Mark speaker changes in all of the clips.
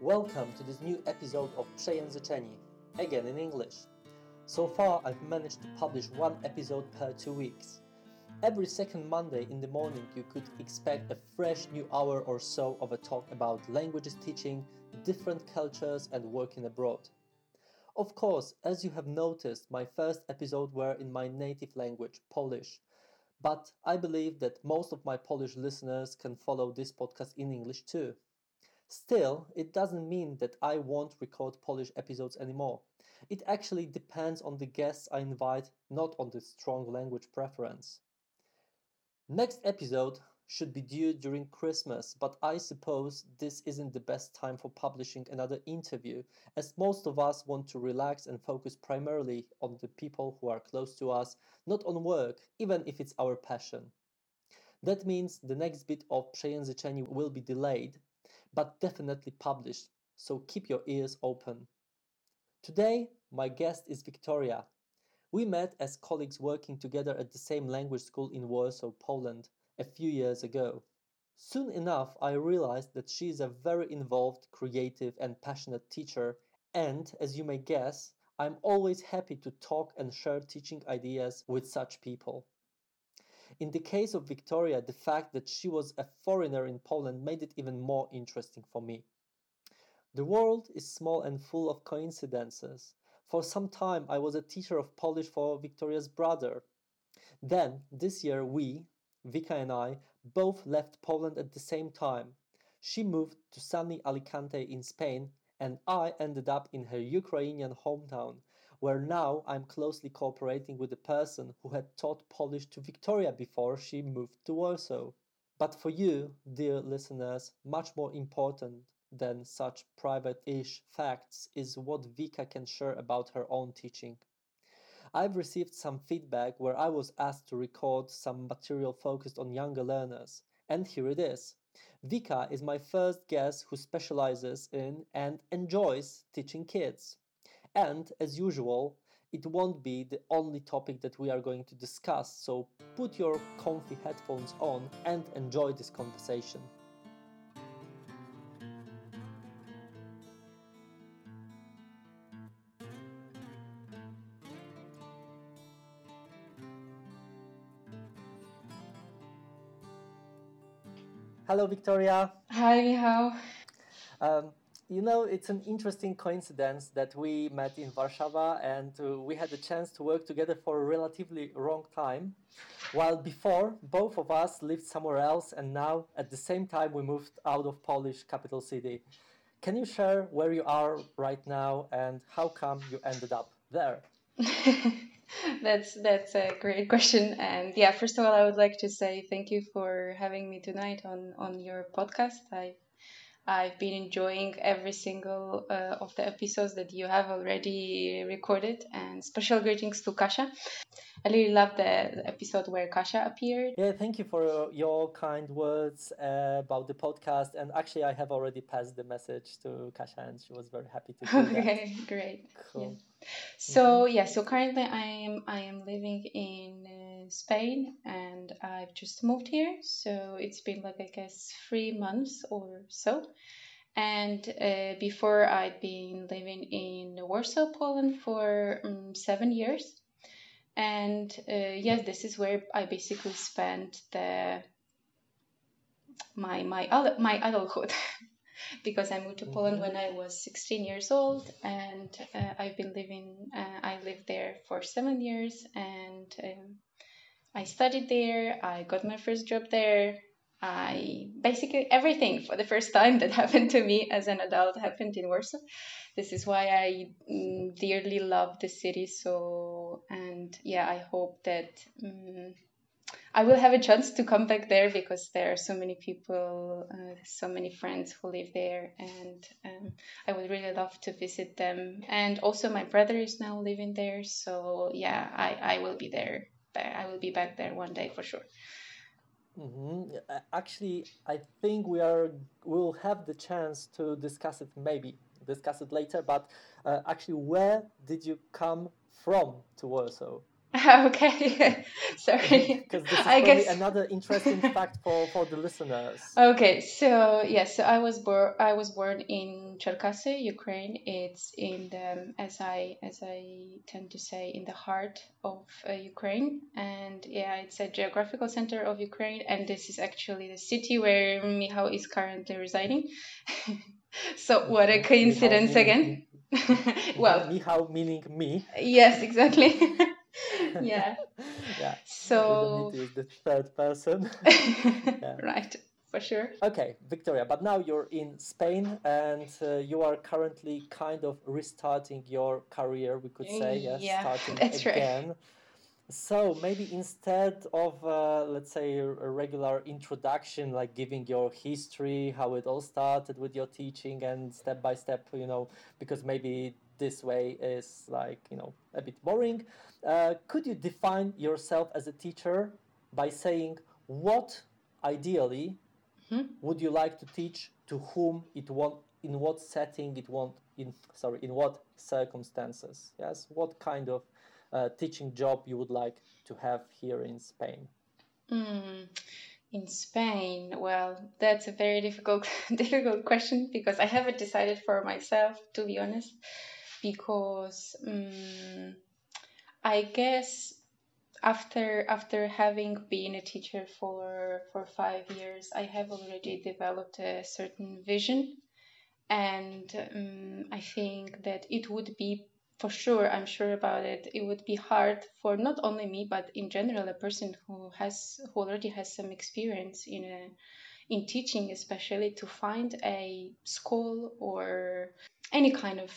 Speaker 1: Welcome to this new episode of Przejęzyczeni, again in English. So far, I've managed to publish one episode per two weeks. Every second Monday in the morning, you could expect a fresh new hour or so of a talk about languages teaching, different cultures, and working abroad. Of course, as you have noticed, my first episode were in my native language, Polish. But I believe that most of my Polish listeners can follow this podcast in English too. Still, it doesn't mean that I won't record Polish episodes anymore. It actually depends on the guests I invite, not on the strong language preference. Next episode should be due during Christmas, but I suppose this isn't the best time for publishing another interview, as most of us want to relax and focus primarily on the people who are close to us, not on work, even if it's our passion. That means the next bit of Przejęzyczeni will be delayed, but definitely published, so keep your ears open. Today, my guest is Victoria. We met as colleagues working together at the same language school in Warsaw, Poland, a few years ago. Soon enough, I realized that she is a very involved, creative, and passionate teacher, and as you may guess, I'm always happy to talk and share teaching ideas with such people. In the case of Victoria, the fact that she was a foreigner in Poland made it even more interesting for me. The world is small and full of coincidences. For some time, I was a teacher of Polish for Victoria's brother. Then, this year, we, Vika and I, both left Poland at the same time. She moved to sunny Alicante in Spain, and I ended up in her Ukrainian hometown, where now I'm closely cooperating with a person who had taught Polish to Victoria before she moved to Warsaw. But for you, dear listeners, much more important than such private ish facts is what Vika can share about her own teaching. I've received some feedback where I was asked to record some material focused on younger learners, and here it is. Vika is my first guest who specializes in and enjoys teaching kids. And as usual, it won't be the only topic that we are going to discuss, so put your comfy headphones on and enjoy this conversation. Hello, Victoria.
Speaker 2: Hi, Michał.
Speaker 1: Um, you know, it's an interesting coincidence that we met in Warsaw and uh, we had a chance to work together for a relatively long time. While before, both of us lived somewhere else, and now at the same time, we moved out of Polish capital city. Can you share where you are right now and how come you ended up there?
Speaker 2: that's that's a great question and yeah first of all i would like to say thank you for having me tonight on on your podcast i I've been enjoying every single uh, of the episodes that you have already recorded, and special greetings to Kasha. I really love the, the episode where Kasha appeared.
Speaker 1: Yeah, thank you for your kind words uh, about the podcast. And actually, I have already passed the message to Kasha, and she was very happy to
Speaker 2: okay, that. great. Cool. Yeah. So yeah, so currently I am I am living in uh, Spain, and I've just moved here. So it's been like I guess three months or so. And uh, before I'd been living in Warsaw, Poland for um, seven years and uh, yes this is where i basically spent the my my my adulthood because i moved to poland when i was 16 years old and uh, i've been living uh, i lived there for seven years and um, i studied there i got my first job there I basically everything for the first time that happened to me as an adult happened in Warsaw. This is why I mm, dearly love the city so and yeah, I hope that um, I will have a chance to come back there because there are so many people, uh, so many friends who live there, and um, I would really love to visit them. And also, my brother is now living there, so yeah, I, I will be there. I will be back there one day for sure.
Speaker 1: Mm-hmm. Actually, I think we are we'll have the chance to discuss it maybe discuss it later. But uh, actually, where did you come from to Warsaw?
Speaker 2: okay, sorry.
Speaker 1: because this is I guess another interesting fact for, for the listeners.
Speaker 2: Okay, so yes, so I was born I was born in Cherkasy, Ukraine. It's in the as I as I tend to say in the heart of uh, Ukraine, and yeah, it's a geographical center of Ukraine, and this is actually the city where Michał is currently residing. so what a coincidence again.
Speaker 1: well, Michał meaning me.
Speaker 2: Yes, exactly. yeah.
Speaker 1: yeah.
Speaker 2: So
Speaker 1: the third person.
Speaker 2: yeah. Right. For sure.
Speaker 1: Okay, Victoria, but now you're in Spain and uh, you are currently kind of restarting your career, we could say, yes,
Speaker 2: yeah,
Speaker 1: starting
Speaker 2: that's
Speaker 1: again.
Speaker 2: Right.
Speaker 1: So maybe instead of uh, let's say a, regular introduction, like giving your history, how it all started with your teaching, and step by step, you know, because maybe this way is like you know a bit boring. Uh, could you define yourself as a teacher by saying what ideally mm-hmm. would you like to teach to whom it want in what setting it want in sorry in what circumstances yes what kind of uh, teaching job you would like to have here in Spain?
Speaker 2: Mm, in Spain, well, that's a very difficult difficult question because I haven't decided for myself, to be honest. Because um, I guess after after having been a teacher for for five years, I have already developed a certain vision, and um, I think that it would be for sure, I'm sure about it. It would be hard for not only me, but in general, a person who has who already has some experience in a in teaching, especially to find a school or any kind of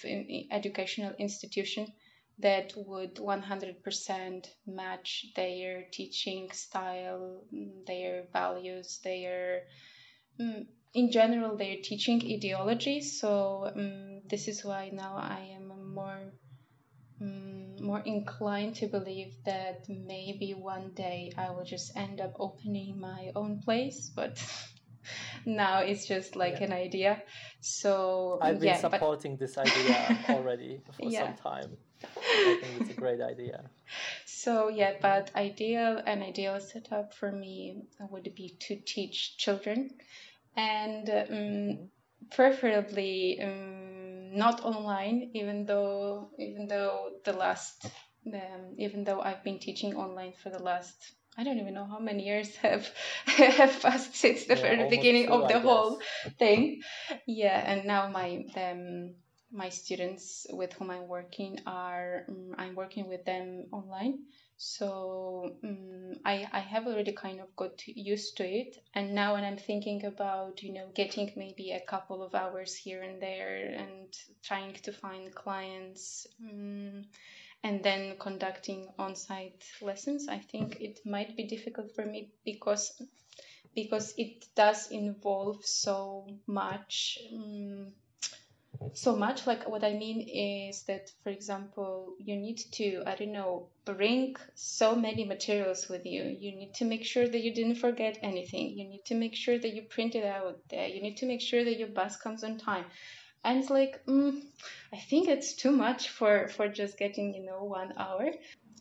Speaker 2: educational institution that would 100% match their teaching style, their values, their mm, in general their teaching ideology. So um, this is why now I am more um, more inclined to believe that maybe one day I will just end up opening my own place, but now it's just like yeah. an idea. So
Speaker 1: I've been
Speaker 2: yeah,
Speaker 1: supporting
Speaker 2: but...
Speaker 1: this idea already for yeah. some time. I think it's a great idea.
Speaker 2: So yeah, but ideal an ideal setup for me would be to teach children, and um, mm-hmm. preferably. Um, not online, even though even though the last um, even though I've been teaching online for the last I don't even know how many years have have passed since the yeah, very beginning two, of the whole thing. Yeah, and now my um, my students with whom I'm working are um, I'm working with them online. So um, I, I have already kind of got used to it. And now when I'm thinking about, you know, getting maybe a couple of hours here and there and trying to find clients um, and then conducting on-site lessons, I think it might be difficult for me because because it does involve so much um, so much. Like what i mean is that for example you need to i don't know bring so many materials with you. You need to make sure that you didn't forget anything. You need to make sure that you print it out there. You need to make sure that your bus comes on time. And it's like mm, i think it's too much for for just getting you know one hour.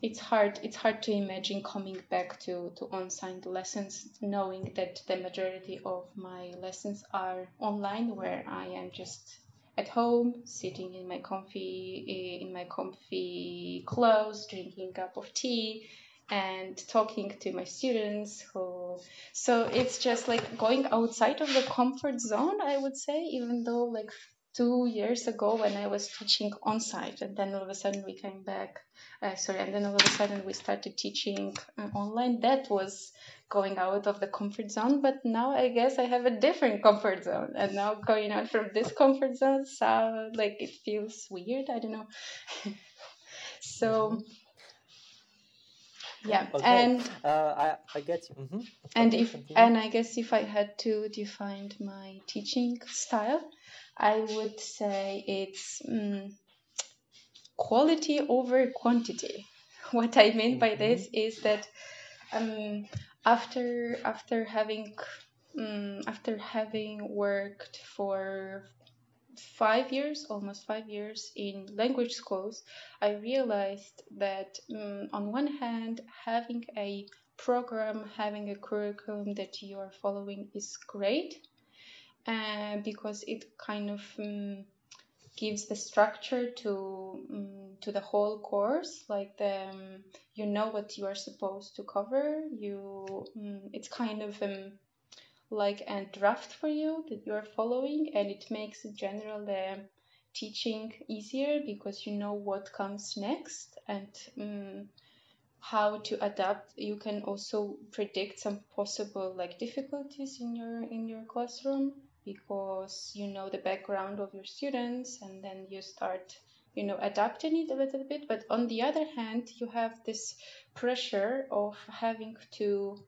Speaker 2: It's hard it's hard to imagine coming back to to on-site lessons knowing that the majority of my lessons are online where i am just at home, sitting in my comfy in my comfy clothes, drinking a cup of tea, and talking to my students who so it's just like going outside of the comfort zone i would say even though like two years ago when i was teaching on site and then all of a sudden we came back uh, sorry and then all of a sudden we started teaching uh, online that was going out of the comfort zone but now i guess i have a different comfort zone and now going out from this comfort zone so like it feels weird i don't know so yeah
Speaker 1: okay.
Speaker 2: and
Speaker 1: uh, I, I get you mm-hmm.
Speaker 2: and if continue. and i guess if i had to define my teaching style i would say it's um, quality over quantity what i mean mm-hmm. by this is that um, after after having um, after having worked for five years, almost five years in language schools, I realized that um, on one hand, having a program, having a curriculum that you are following is great uh, because it kind of um, gives the structure to um, to the whole course like the um, you know what you are supposed to cover you um, it's kind of um, like a draft for you that you are following and it makes in general the teaching easier because you know what comes next and um, how to adapt. You can also predict some possible like difficulties in your in your classroom because you know the background of your students and then you start you know adapting it a little bit. But on the other hand you have this pressure of having to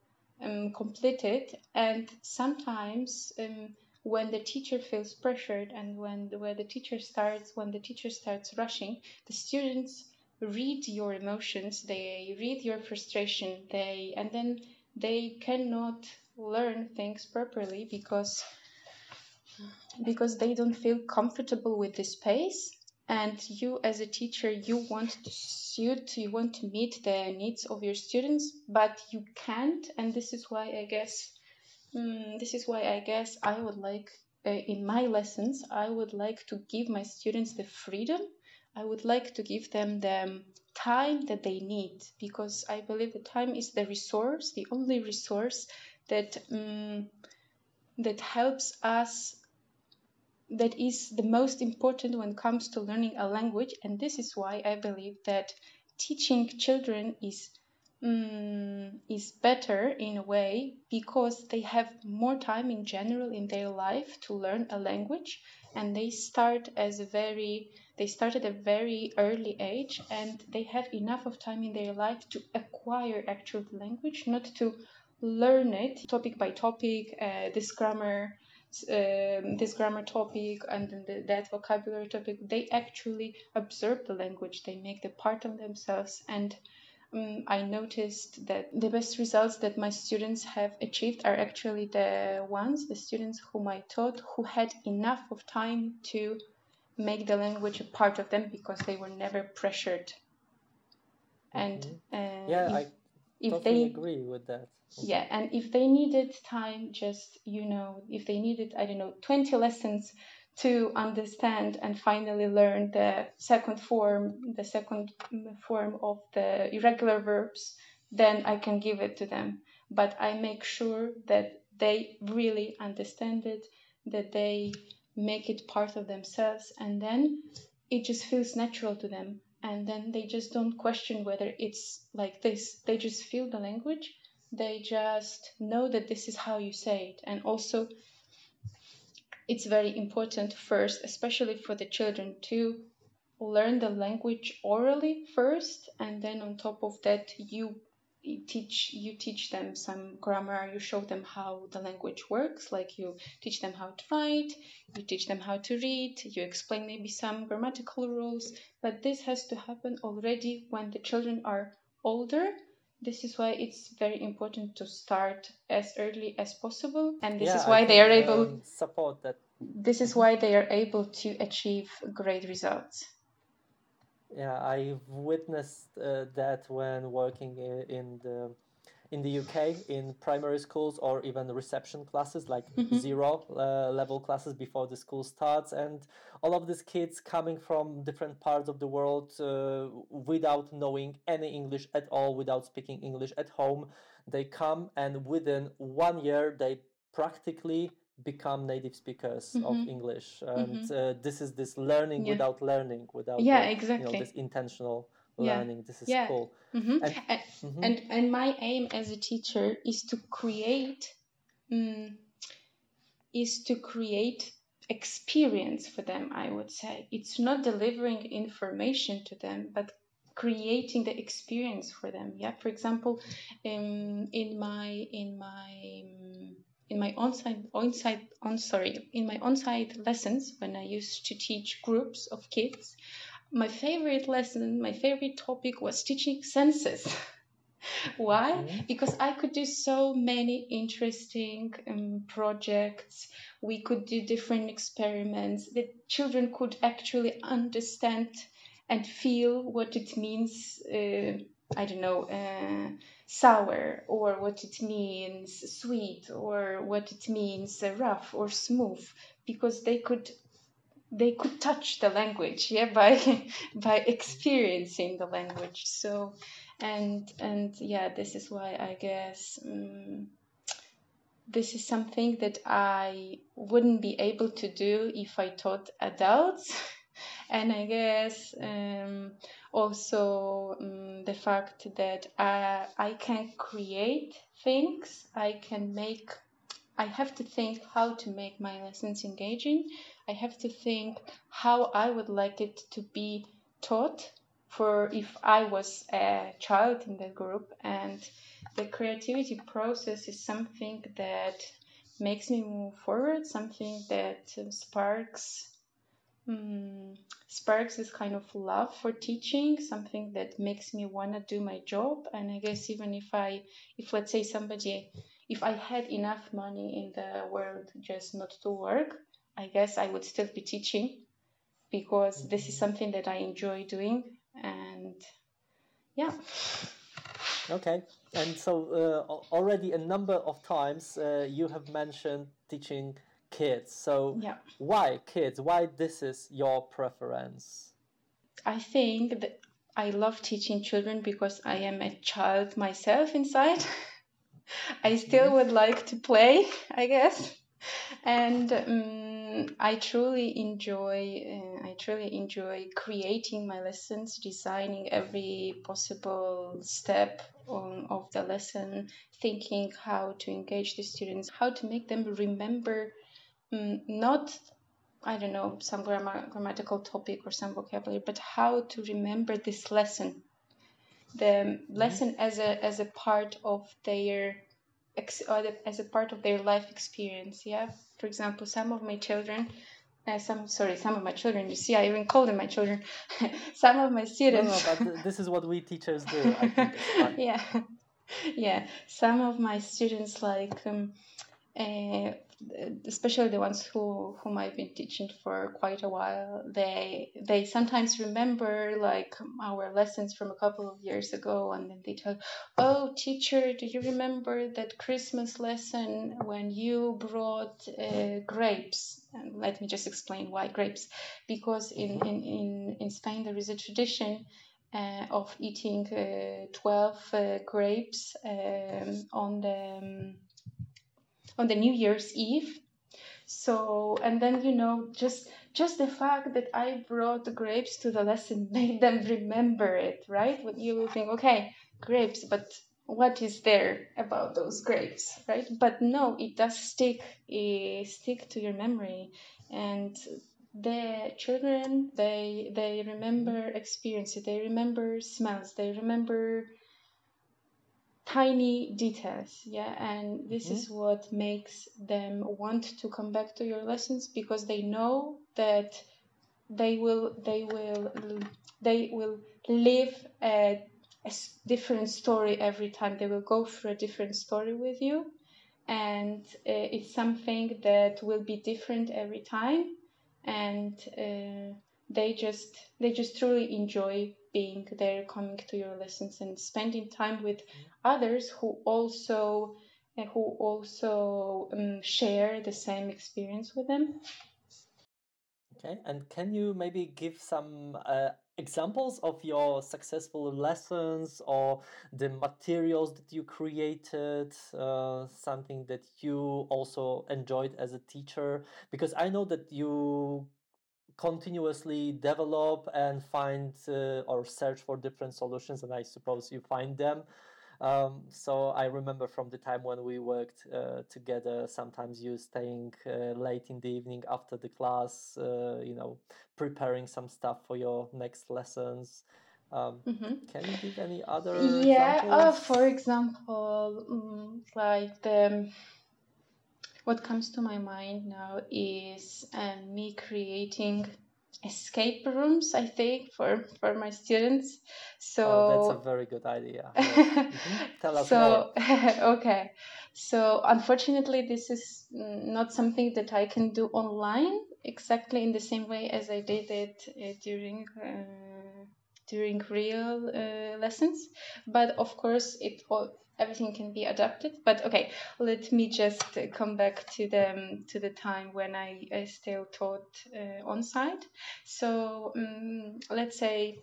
Speaker 2: um, complete it. And sometimes um, when the teacher feels pressured and when the, where the teacher starts when the teacher starts rushing the students read your emotions they read your frustration they and then they cannot learn things properly because because they don't feel comfortable with the space. And you as a teacher you want to suit you want to meet the needs of your students but you can't. And this is why i guess um, this is why i guess i would like uh, in my lessons i would like to give my students the freedom. I would like to give them the time that they need because i believe the time is the resource the only resource that um, that helps us that is the most important when it comes to learning a language and this is why i believe that teaching children is um, is better in a way because they have more time in general in their life to learn a language and they start as a very they start at a very early age and they have enough of time in their life to acquire actual language not to learn it topic by topic uh, this grammar um, this grammar topic and the, that vocabulary topic, they actually observe the language, they make the part of themselves. And um, I noticed that the best results that my students have achieved are actually the ones, the students whom I taught, who had enough of time to make the language a part of them because they were never pressured. And
Speaker 1: mm-hmm. uh, yeah, if, I if totally they agree with that.
Speaker 2: Yeah and if they needed time just you know if they needed i don't know 20 lessons to understand and finally learn the second form the second form of the irregular verbs then i can give it to them. But i make sure that they really understand it that they make it part of themselves and then it just feels natural to them and then they just don't question whether it's like this. They just feel the language. They just know that this is how you say it. And also it's very important first especially for the children to learn the language orally first and then on top of that you teach you teach them some grammar you show them how the language works like you teach them how to write you teach them how to read you explain maybe some grammatical rules. But this has to happen already when the children are older. This is why it's very important to start as early as possible and this yeah, is why can, they are able um,
Speaker 1: support that.
Speaker 2: this is why they are able to achieve great results
Speaker 1: yeah i've witnessed uh, that when working in the in the UK in primary schools or even reception classes like mm-hmm. zero uh, level classes before the school starts and all of these kids coming from different parts of the world uh, without knowing any English at all without speaking English at home they come and within one year they practically become native speakers mm-hmm. of English and mm-hmm. uh, this is this learning yeah. without learning without
Speaker 2: yeah the, exactly
Speaker 1: you know, this intentional learning. Yeah. This is
Speaker 2: yeah.
Speaker 1: cool.
Speaker 2: Mm-hmm. And, and, mm-hmm. and, and my aim as a teacher is to create um, is to create experience for them. I would say it's not delivering information to them, but creating the experience for them. Yeah. For example, um, in my in my um, in my on-site on-site on sorry in my on-site lessons when I used to teach groups of kids, my favorite lesson, my favorite topic was teaching senses. Why? Mm-hmm. Because I could do so many interesting um, projects. We could do different experiments that children could actually understand and feel what it means. Uh, I don't know, uh, sour, or what it means sweet, or what it means rough or smooth, because they could they could touch the language, yeah, by by experiencing the language. So, and and yeah, this is why I guess. Um, this is something that I wouldn't be able to do if I taught adults. and I guess um, also um, the fact that I, I can create things, I can make, I have to think how to make my lessons engaging. I have to think how I would like it to be taught for if I was a child in the group. And the creativity process is something that makes me move forward, something that sparks um, sparks this kind of love for teaching, something that makes me want to do my job. And I guess even if I, if let's say somebody, if I had enough money in the world just not to work, I guess I would still be teaching because mm-hmm. this is something that I enjoy doing. And yeah.
Speaker 1: Okay. And so uh, already a number of times uh, you have mentioned teaching kids. So
Speaker 2: yeah.
Speaker 1: why kids? Why this is your preference?
Speaker 2: I think that I love teaching children because I am a child myself inside. I still mm-hmm. would like to play, I guess. And um, I truly enjoy uh, I truly enjoy creating my lessons, designing every possible step on, of the lesson, thinking how to engage the students, how to make them remember not I don't know some grammar, grammatical topic or some vocabulary, but how to remember this lesson, the mm-hmm. lesson as a as a part of their as a part of their life experience. Yeah, for example, some of my children. Uh, some sorry, some of my children. You see, I even call them my children. some of my students.
Speaker 1: No, no, but this is what we teachers do.
Speaker 2: yeah, yeah. Some of my students like um, uh, especially the ones who whom I've been teaching for quite a while, they they sometimes remember like our lessons from a couple of years ago, and then they tell, "Oh, teacher, do you remember that Christmas lesson when you brought uh, grapes?" And let me just explain why grapes, because in in in, in Spain there is a tradition. Uh, of eating uh, 12 uh, grapes um, on the um, on the New Year's Eve. So and then you know just just the fact that I brought grapes to the lesson made them remember it, right? What you will think, okay, grapes, but what is there about those grapes, right? But no, it does stick, it stick to your memory, and the children they they remember experiences, they remember smells, they remember tiny details yeah and this mm-hmm. is what makes them want to come back to your lessons because they know that they will they will they will live a, a different story every time they will go through a different story with you and uh, it's something that will be different every time and uh, they just they just truly enjoy being there, coming to your lessons, and spending time with others who also uh, who also um, share the same experience with them.
Speaker 1: Okay, and can you maybe give some uh, examples of your successful lessons or the materials that you created, uh, something that you also enjoyed as a teacher? Because I know that you continuously develop and find uh, or search for different solutions and i suppose you find them um, so i remember from the time when we worked uh, together sometimes you staying uh, late in the evening after the class uh, you know preparing some stuff for your next lessons um, mm-hmm. Can you give any other?
Speaker 2: Yeah, uh, for example, um, like the what comes to my mind now is um, me creating escape rooms i think for for my students. So
Speaker 1: oh, that's a very good idea. Mm-hmm. tell us so
Speaker 2: okay. So unfortunately this is not something that i can do online exactly in the same way as i did it uh, during uh, during real uh, lessons. But of course it all everything can be adapted. But okay let me just come back to the to the time when i, I still taught uh, on site. So um, let's say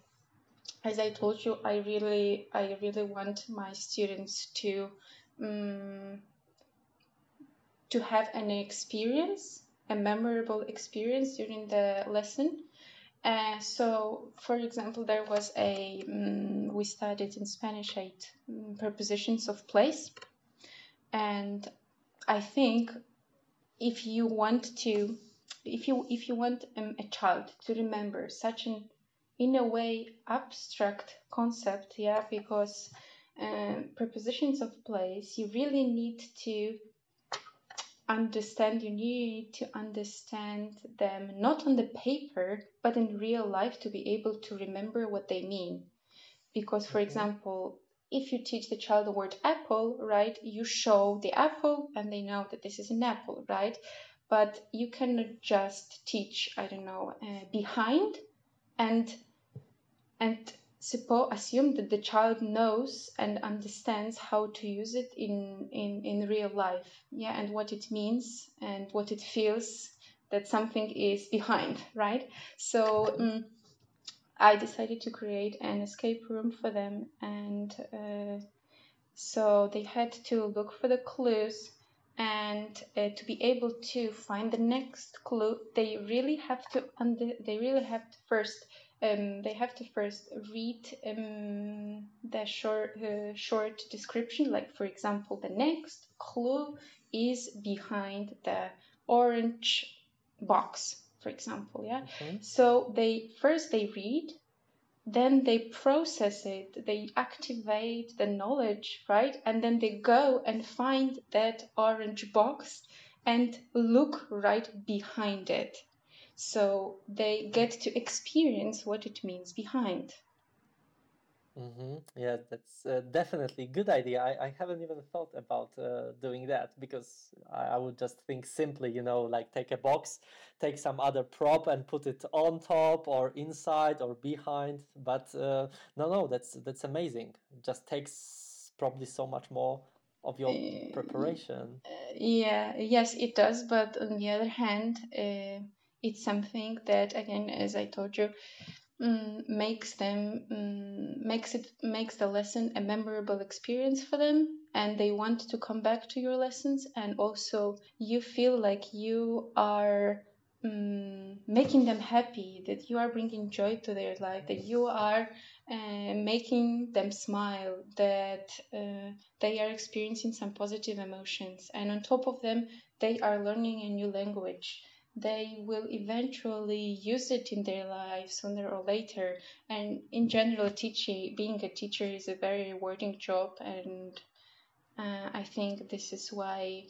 Speaker 2: as i told you i really i really want my students to um, to have an experience a memorable experience during the lesson uh, so, for example, there was a um, we studied in Spanish eight um, prepositions of place, and I think if you want to, if you if you want um, a child to remember such an in a way abstract concept, yeah, because uh, prepositions of place, you really need to understand, you need to understand them not on the paper, but in real life to be able to remember what they mean. Because, for example, if you teach the child the word apple, right, you show the apple and they know that this is an apple, right? But you cannot just teach, I don't know, uh, behind and and suppose assume that the child knows and understands how to use it in, in in real life. Yeah and what it means and what it feels that something is behind right? So um, i decided to create an escape room for them and uh, so they had to look for the clues and uh, to be able to find the next clue they really have to under they really have to first um, they have to first read um, the short uh, short description. Like for example, the next clue is behind the orange box, for example. Yeah. Okay. So they first they read, then they process it, they activate the knowledge, right? And then they go and find that orange box and look right behind it so they get to experience what it means behind.
Speaker 1: Mm-hmm. Yeah, that's uh, definitely a good idea. I, I haven't even thought about uh, doing that because I, I would just think simply, you know, like take a box, take some other prop and put it on top or inside or behind. But uh, no, no, that's that's amazing. It just takes probably so much more of your uh, preparation.
Speaker 2: Uh, yeah, yes, it does. But on the other hand, uh, it's something that again as i told you um, makes them um, makes it makes the lesson a memorable experience for them and they want to come back to your lessons and also you feel like you are um, making them happy that you are bringing joy to their life that you are uh, making them smile that uh, they are experiencing some positive emotions and on top of them they are learning a new language they will eventually use it in their lives sooner or later. And in general, teaching, being a teacher is a very rewarding job, and uh, I think this is why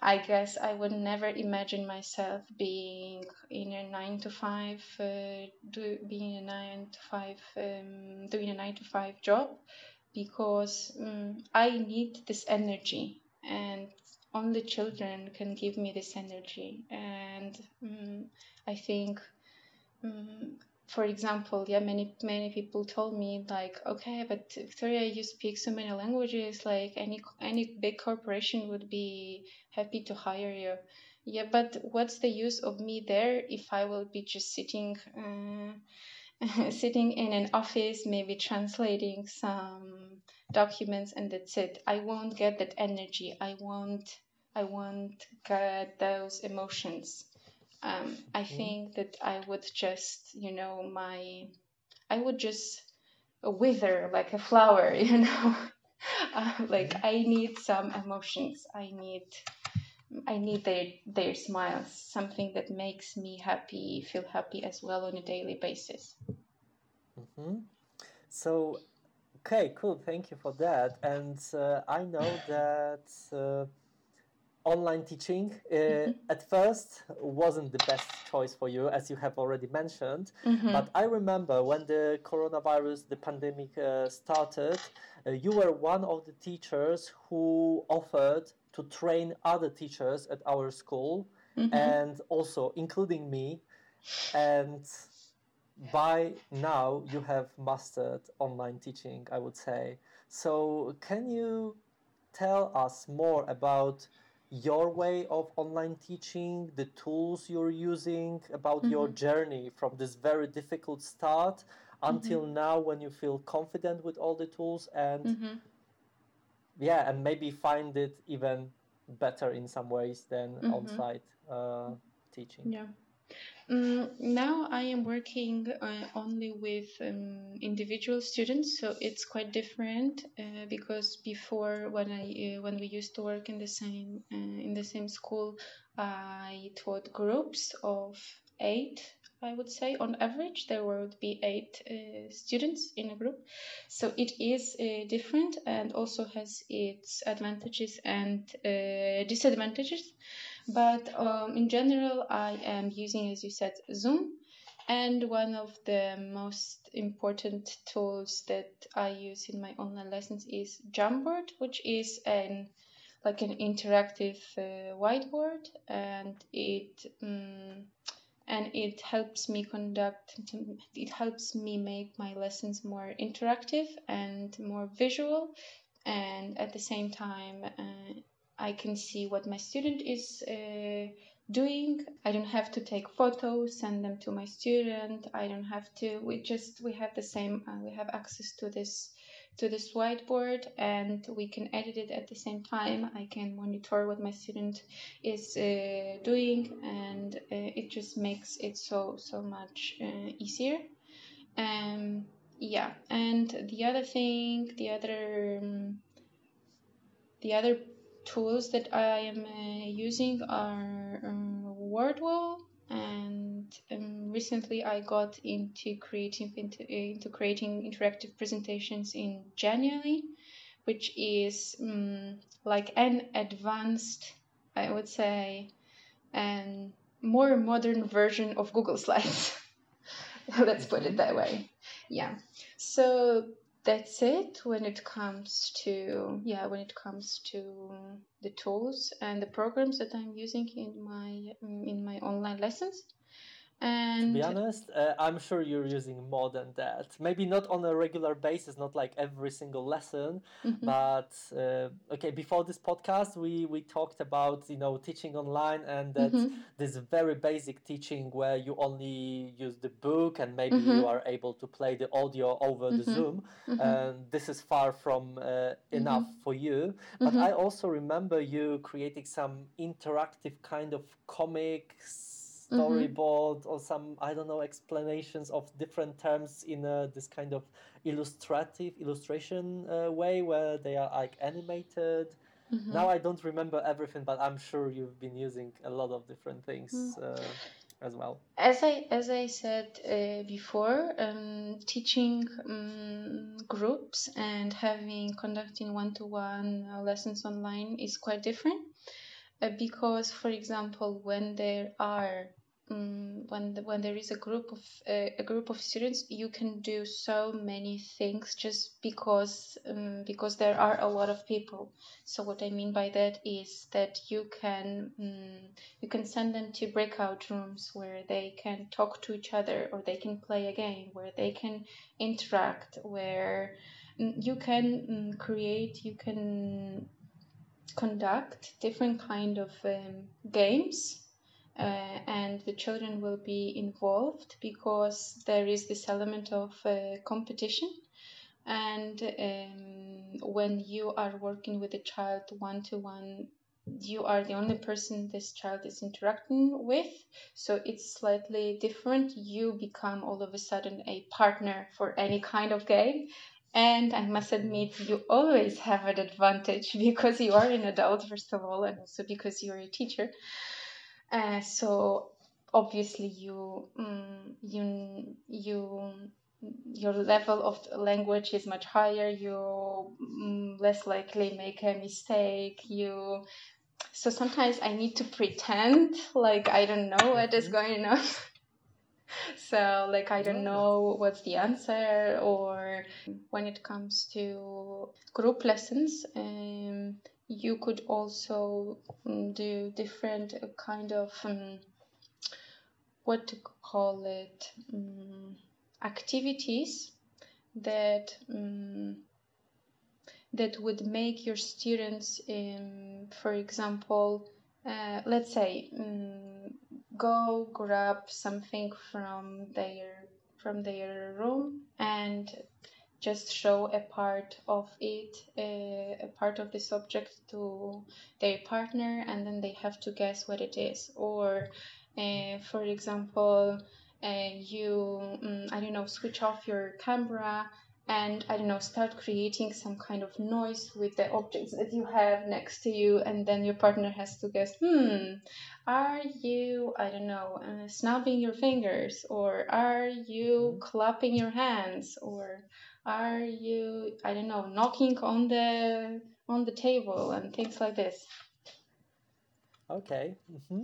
Speaker 2: I guess I would never imagine myself being in a nine to five, uh, do, being a nine to five, um, doing a nine to five job, because um, I need this energy, and only children can give me this energy. And um, i think um, for example yeah many many people told me like okay but victoria you speak so many languages like any any big corporation would be happy to hire you. Yeah but what's the use of me there if i will be just sitting uh, sitting in an office maybe translating some documents and that's it. I won't get that energy. I won't i won't get those emotions. Um, i mm. think that i would just you know my i would just wither like a flower you know? Uh, like mm-hmm. i need some emotions. I need i need their their smiles. Something that makes me happy feel happy as well on a daily basis.
Speaker 1: Mm-hmm. so Okay, cool. Thank you for that. And uh, I know that uh, online teaching uh, mm-hmm. at first wasn't the best choice for you, as you have already mentioned. Mm-hmm. But I remember when the coronavirus, the pandemic uh, started, uh, you were one of the teachers who offered to train other teachers at our school, mm-hmm. and also including me. And by now, you have mastered online teaching, I would say. So, can you tell us more about your way of online teaching, the tools you're using, about mm-hmm. your journey from this very difficult start until mm-hmm. now when you feel confident with all the tools and mm-hmm. yeah, and maybe find it even better in some ways than mm-hmm. on-site uh, teaching.
Speaker 2: Yeah. Um, now I am working uh, only with um, individual students, so it's quite different uh, because before when I uh, when we used to work in the same uh, in the same school, I taught groups of eight. I would say on average there would be eight uh, students in a group, so it is uh, different and also has its advantages and disadvantages. But um, in general, I am using, as you said, Zoom. And one of the most important tools that I use in my online lessons is Jamboard, which is an like an interactive uh, whiteboard, and it um, and it helps me conduct. It helps me make my lessons more interactive and more visual, and at the same time, uh, I can see what my student is uh, doing. I don't have to take photos, send them to my student. I don't have to. We just we have the same. Uh, we have access to this to this whiteboard, and we can edit it at the same time. I can monitor what my student is uh, doing, and uh, it just makes it so so much uh, easier. Um, yeah, and the other thing, the other. Um, the other tools that I am uh, using are um, Wordwall and um, recently I got into creating into, into, creating interactive presentations in Genially, which is um, like an advanced, I would say, and more modern version of Google Slides. Let's put it that way. Yeah. So that's it when it comes to yeah when it comes to the tools and the programs that i'm using in my in my online lessons and
Speaker 1: to be honest, uh, I'm sure you're using more than that. Maybe not on a regular basis, not like every single lesson, mm-hmm. but uh, okay. Before this podcast, we we talked about you know teaching online and that mm-hmm. this very basic teaching where you only use the book and maybe mm-hmm. you are able to play the audio over the mm-hmm. Zoom. Mm-hmm. And this is far from uh, enough mm-hmm. for you. But I also remember you creating some interactive kind of comics. Storyboard mm-hmm. or some I don't know explanations of different terms in uh, this kind of illustrative illustration uh, way where they are like animated. Mm-hmm. Now I don't remember everything, but I'm sure you've been using a lot of different things. Mm. as well.
Speaker 2: As I as I said uh, before, um, teaching um, groups and having conducting one to one lessons online is quite different. Uh, because, for example, when there are um, when the, when there is a group of uh, a group of students, you can do so many things just because um, because there are a lot of people. So what I mean by that is that you can um, you can send them to breakout rooms where they can talk to each other or they can play a game where they can interact where mm, you can create you can conduct different kind of um, games and the children will be involved because there is this element of uh, competition. And um, when you are working with a child one to one, you are the only person this child is interacting with. So it's slightly different. You become all of a sudden a partner for any kind of game. And I must admit, you always have an advantage because you are an adult, first of all, and also because you're a teacher. Uh, so obviously you um, you you your level of language is much higher you um, less likely make a mistake you so sometimes I need to pretend like I don't know what is
Speaker 1: Mm-hmm.
Speaker 2: going on. so like I don't know what's the answer or when it comes to group lessons um, you could also mm, do different uh, kind of um, what to call it um, activities that um, that would make your students, for example, uh, let's say, go grab something from their from their room and just show a part of it, uh, a part of the subject to their partner, and then they have to guess what it is. Or, uh, for example, uh, you, um, I don't know, switch off your camera and I don't know, start creating some kind of noise with the objects that you have next to you, and then your partner has to guess, hmm, are you, I don't know, uh, snapping your fingers, or are you clapping your hands, or are you, I don't know, knocking on the on the table and things like this.
Speaker 1: Okay. hmm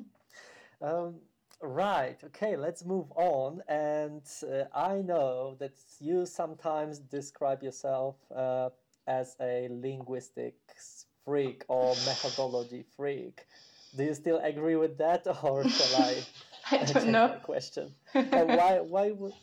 Speaker 1: Um, right. Okay. Let's move on. And uh, I know that you sometimes describe yourself uh, as a linguistics freak or methodology freak. Do you still agree with that, or shall I
Speaker 2: I don't know.
Speaker 1: question? Uh, why? Why would?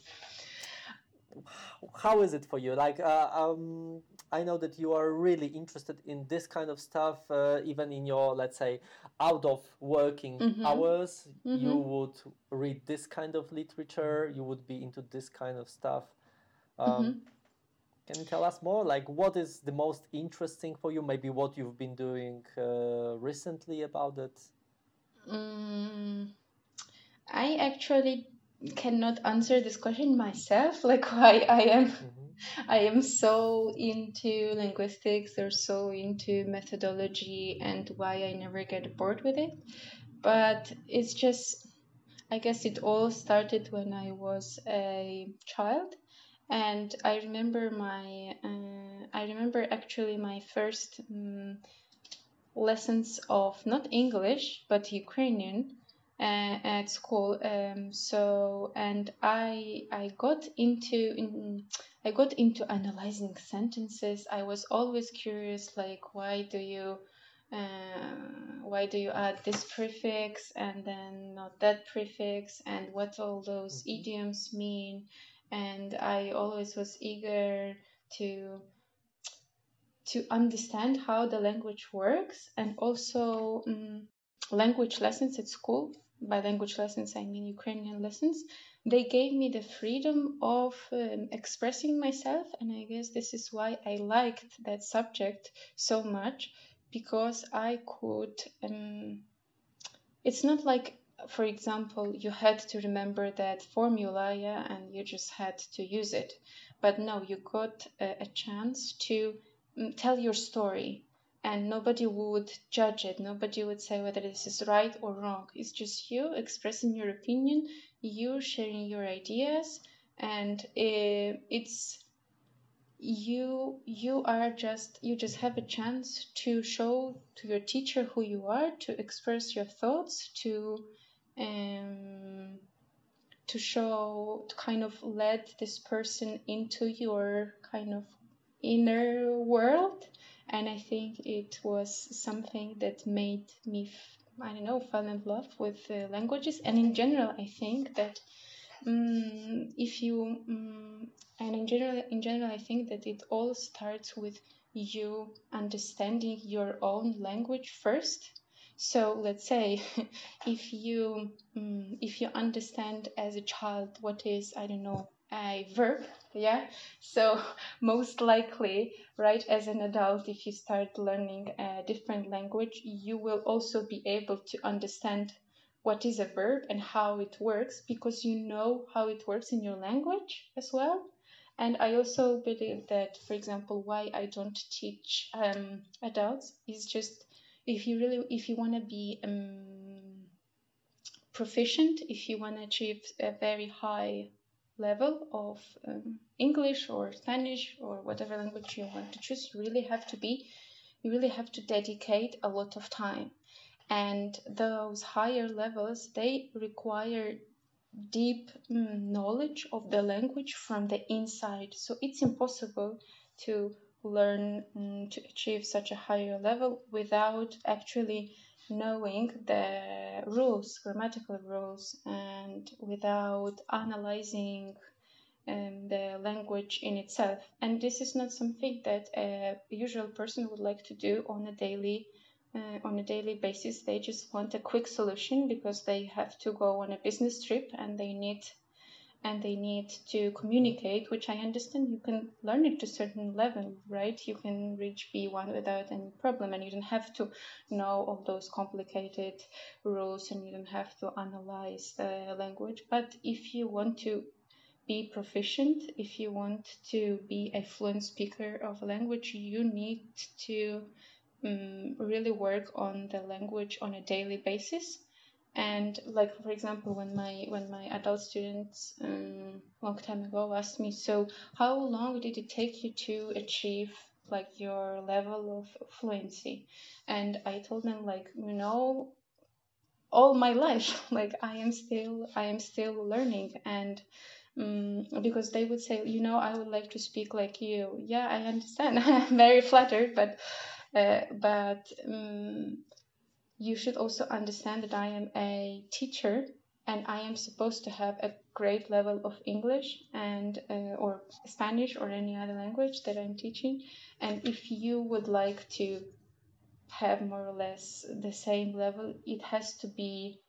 Speaker 1: How is it for you? Like, uh, um, I know that you are really interested in this kind of stuff, uh, even in your, let's say, out of working
Speaker 2: Mhm.
Speaker 1: hours. You
Speaker 2: Mhm.
Speaker 1: would read this kind of literature. You would be into this kind of stuff. Um, can you tell us more? Like, what is the most interesting for you? Maybe what you've been doing uh, recently about it.
Speaker 2: Mm, I actually cannot answer this question myself, like why I am
Speaker 1: hmm
Speaker 2: I am so into linguistics or so into methodology and why I never get bored with it. But it's just, I guess it all started when I was a child. And I remember my, uh, I remember actually my first um, lessons of not English but Ukrainian at school. Um, so and I I got into in, I got into analyzing sentences. I was always curious, like why do you uh, why do you add this prefix and then not that prefix and what all those
Speaker 1: hmm
Speaker 2: idioms mean and i always was eager to to understand how the language works and also um, language lessons at school by language lessons i mean ukrainian lessons they gave me the freedom of um, expressing myself and i guess this is why i liked that subject so much because i could um, it's not like for example you had to remember that formula yeah and you just had to use it. But no you got a, a chance to mm, tell your story and nobody would judge it. Nobody would say whether this is right or wrong. It's just you expressing your opinion you sharing your ideas and uh, it's you you are just you just have a chance to show to your teacher who you are to express your thoughts to um to show to kind of let this person into your kind of inner world and i think it was something that made me i don't know fall in love with uh, languages. And in general i think that Mm, if you mm, and in general in general i think that it all starts with you understanding your own language first. So let's say if you mm, if you understand as a child what is i don't know a verb yeah so most likely right as an adult if you start learning a different language you will also be able to understand what is a verb and how it works because you know how it works in your language as well. And I also believe that, for example, why I don't teach um, adults is just if you really if you want to be um, proficient, if you want to achieve a very high level of um, English or Spanish or whatever language you want to choose, you really have to be you really have to dedicate a lot of time. And those higher levels they require deep mm, knowledge of the language from the inside. So it's impossible to learn mm, to achieve such a higher level without actually knowing the rules grammatical rules and without analyzing um, the language in itself and this is not something that a usual person would like to do on a daily uh, on a daily basis. They just want a quick solution because they have to go on a business trip and they need and they need to communicate, which I understand you can learn it to a certain level, right? You can reach B1 without any problem, and you don't have to know all those complicated rules and you don't have to analyze the language. But if you want to be proficient, if you want to be a fluent speaker of a language, you need to um, really work on the language on a daily basis and like for example when my when my adult students um, long time ago asked me so how long did it take you to achieve like your level of fluency? And i told them like you know all my life like i am still i am still learning. And um, because they would say you know i would like to speak like you. Yeah i understand. I'm very flattered but uh, but um, you should also understand that I am a teacher and I am supposed to have a great level of English and uh, or Spanish or any other language that I'm teaching. And if you would like to have more or less the same level, it has to be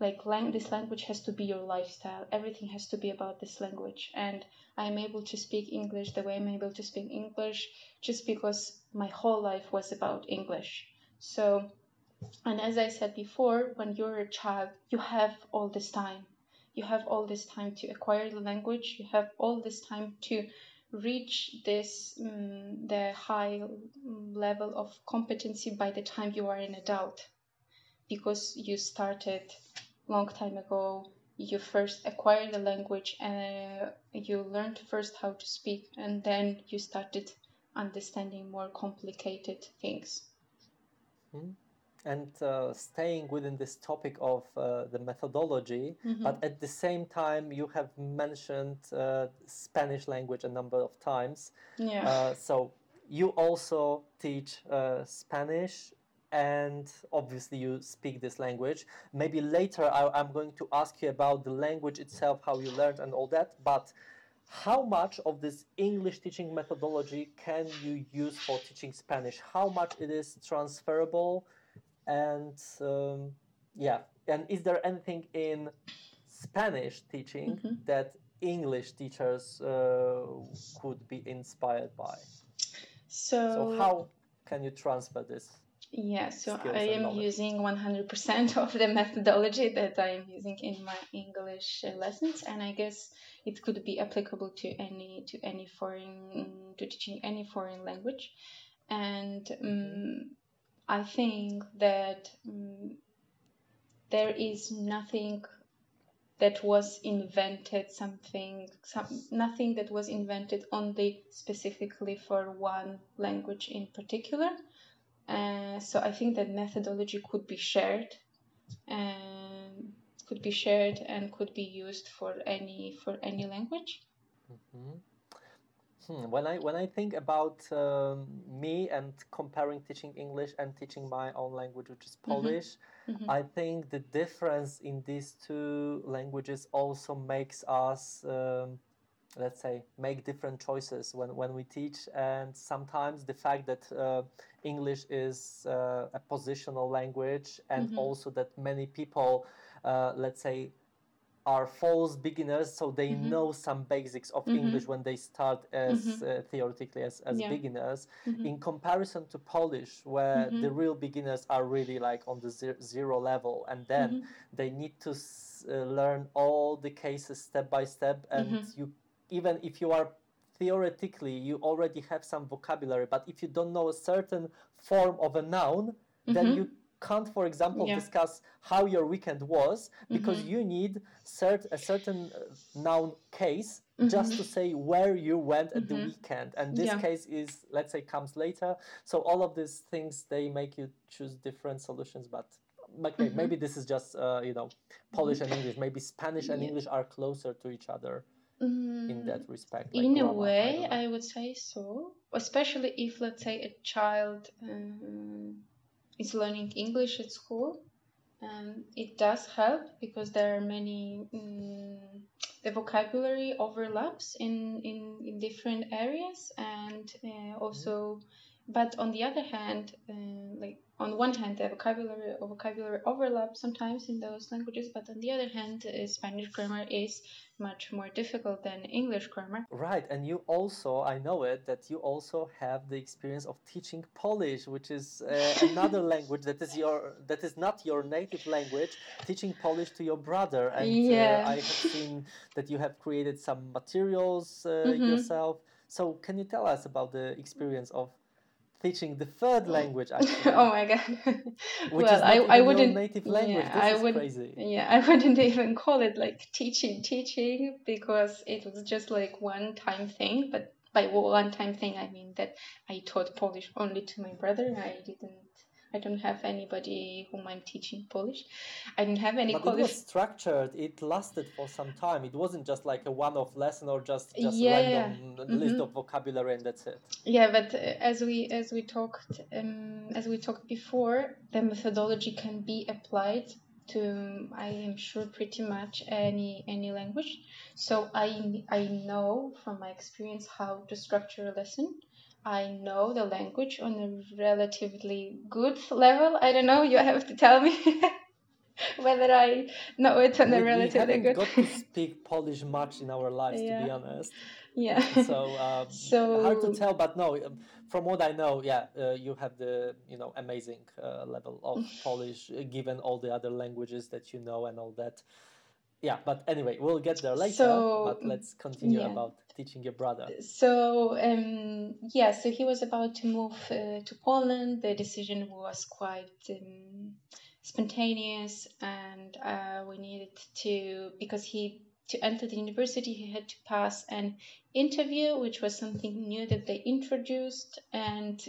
Speaker 2: like lang- this language has to be your lifestyle. Everything has to be about this language. And I'm able to speak English the way I'm able to speak English just because my whole life was about English. So, and as I said before, when you're a child, you have all this time. You have all this time to acquire the language. You have all this time to reach this um, the high level of competency by the time you are an adult because you started long time ago you first acquire the language and uh, you learned first how to speak and then you started understanding more complicated things.
Speaker 1: Mm-hmm. And uh, staying within this topic of uh, the methodology, mm-hmm. but at the same time, you have mentioned uh, Spanish language a number of times.
Speaker 2: Yeah. Uh,
Speaker 1: so you also teach uh, Spanish and obviously you speak this language. Maybe later I, am going to ask you about the language itself, how you learned and all that. But how much of this English teaching methodology can you use for teaching Spanish? How much it is transferable? And um, yeah, and is there anything in Spanish teaching mm-hmm. that English teachers uh, could be inspired by?
Speaker 2: So,
Speaker 1: so how can you transfer this?
Speaker 2: Yeah, so I am using 100% of the methodology that I am using in my English lessons, and I guess it could be applicable to any to any foreign to teaching any foreign language. And um, I think that um, there is nothing that was invented something some, nothing that was invented only specifically for one language in particular uh, so I think that methodology could be shared and could be shared and could be used for any for any language.
Speaker 1: Mm-hmm. Hmm. When I when I think about um, me and comparing teaching English and teaching my own language, which is mm-hmm. Polish, mm-hmm. I think the difference in these two languages also makes us. Um, let's say make different choices when, when we teach and sometimes the fact that uh, english is uh, a positional language and mm-hmm. also that many people uh, let's say are false beginners so they mm-hmm. know some basics of mm-hmm. english when they start as mm-hmm. uh, theoretically as, as yeah. beginners mm-hmm. in comparison to polish where mm-hmm. the real beginners are really like on the zero level and then they need to s- uh, learn all the cases step by step and you even if you are theoretically you already have some vocabulary but if you don't know a certain form of a noun mm-hmm. then you can't for example yeah. discuss how your weekend was because mm-hmm. you need cert- a certain uh, noun case mm-hmm. just to say where you went at the mm-hmm. weekend and this yeah. case is let's say comes later so all of these things they make you choose different solutions but okay, mm-hmm. maybe this is just uh, you know Polish and English. Maybe Spanish and yeah. English are closer to each other in that respect.
Speaker 2: Like in grammar, a way, I, I, would say so. Especially if, let's say, a child um, is learning English at school, um, it does help because there are many um, the vocabulary overlaps in, in, in different areas and uh, also but on the other hand uh, like on one hand, the vocabulary vocabulary overlap sometimes in those languages, but on the other hand, uh, Spanish grammar is much more difficult than English grammar.
Speaker 1: Right, and you also, I know it, that you also have the experience of teaching Polish, which is uh, another language that is your that is not your native language. Teaching Polish to your brother, and uh, yeah. uh, I have seen that you have created some materials uh, mm-hmm. yourself. So, can you tell us about the experience of teaching the third oh. language actually.
Speaker 2: oh my god.
Speaker 1: Which well, I, I wouldn't native language. Yeah, this I
Speaker 2: would,
Speaker 1: crazy.
Speaker 2: Yeah, I wouldn't even call it like teaching teaching because it was just like one time thing, but by one time thing I mean that I taught Polish only to my brother. I didn't I don't have anybody whom I'm teaching Polish. I didn't have any
Speaker 1: but
Speaker 2: Polish.
Speaker 1: it was structured. It lasted for some time. It wasn't just like a one-off lesson or just just yeah, random list mm-hmm. of vocabulary and that's it.
Speaker 2: Yeah, but uh, as we as we talked um, as we talked before, the methodology can be applied to I am sure pretty much any any language. So I I know from my experience how to structure a lesson I know the language on a relatively good level. I don't know. You have to tell me whether I know it on we, a relatively
Speaker 1: we
Speaker 2: good.
Speaker 1: got to speak Polish much in our lives, yeah. to be honest.
Speaker 2: Yeah.
Speaker 1: So, um, so hard to tell, but no. Um, from what I know, yeah, uh, you have the you know amazing uh, level of Polish, uh, given all the other languages that you know and all that yeah but anyway we'll get there later so, but let's continue yeah. about teaching your brother
Speaker 2: so um, yeah so he was about to move uh, to poland the decision was quite um, spontaneous and uh, we needed to because he to enter the university he had to pass an interview which was something new that they introduced and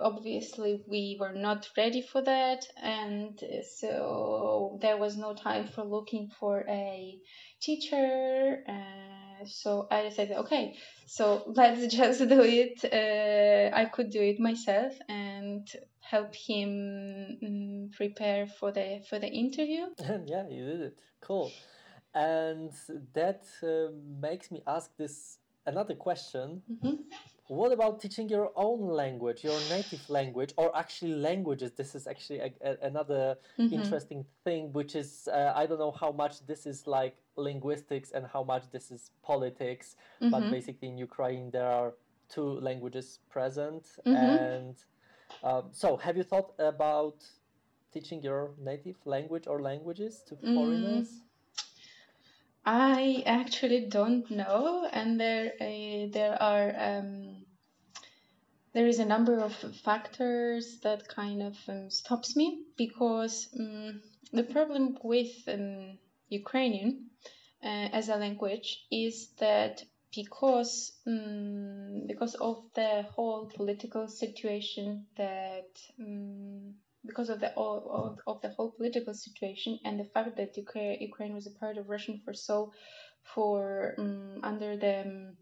Speaker 2: obviously we were not ready for that and so there was no time for looking for a teacher uh, so i decided okay so let's just do it uh, i could do it myself and help him um, prepare for the for the interview.
Speaker 1: Yeah you did it. Cool. And that uh, makes me ask this another question. Mm-hmm what about teaching your own language, your native language, or actually languages? This is actually a, a, another mm-hmm. interesting thing, which is uh, I don't know how much this is like linguistics and how much this is politics, mm-hmm. but basically in Ukraine there are two languages present. Mm-hmm. And um, so, have you thought about teaching your native language or languages to mm. foreigners?
Speaker 2: I actually don't know, and there uh, there are um, there is a number of factors that kind of um, stops me because um, the problem with um, Ukrainian uh, as a language is that because um, because of the whole political situation that um, because of the of, of the whole political situation and the fact that Ukraine, Ukraine was a part of Russian for so for under the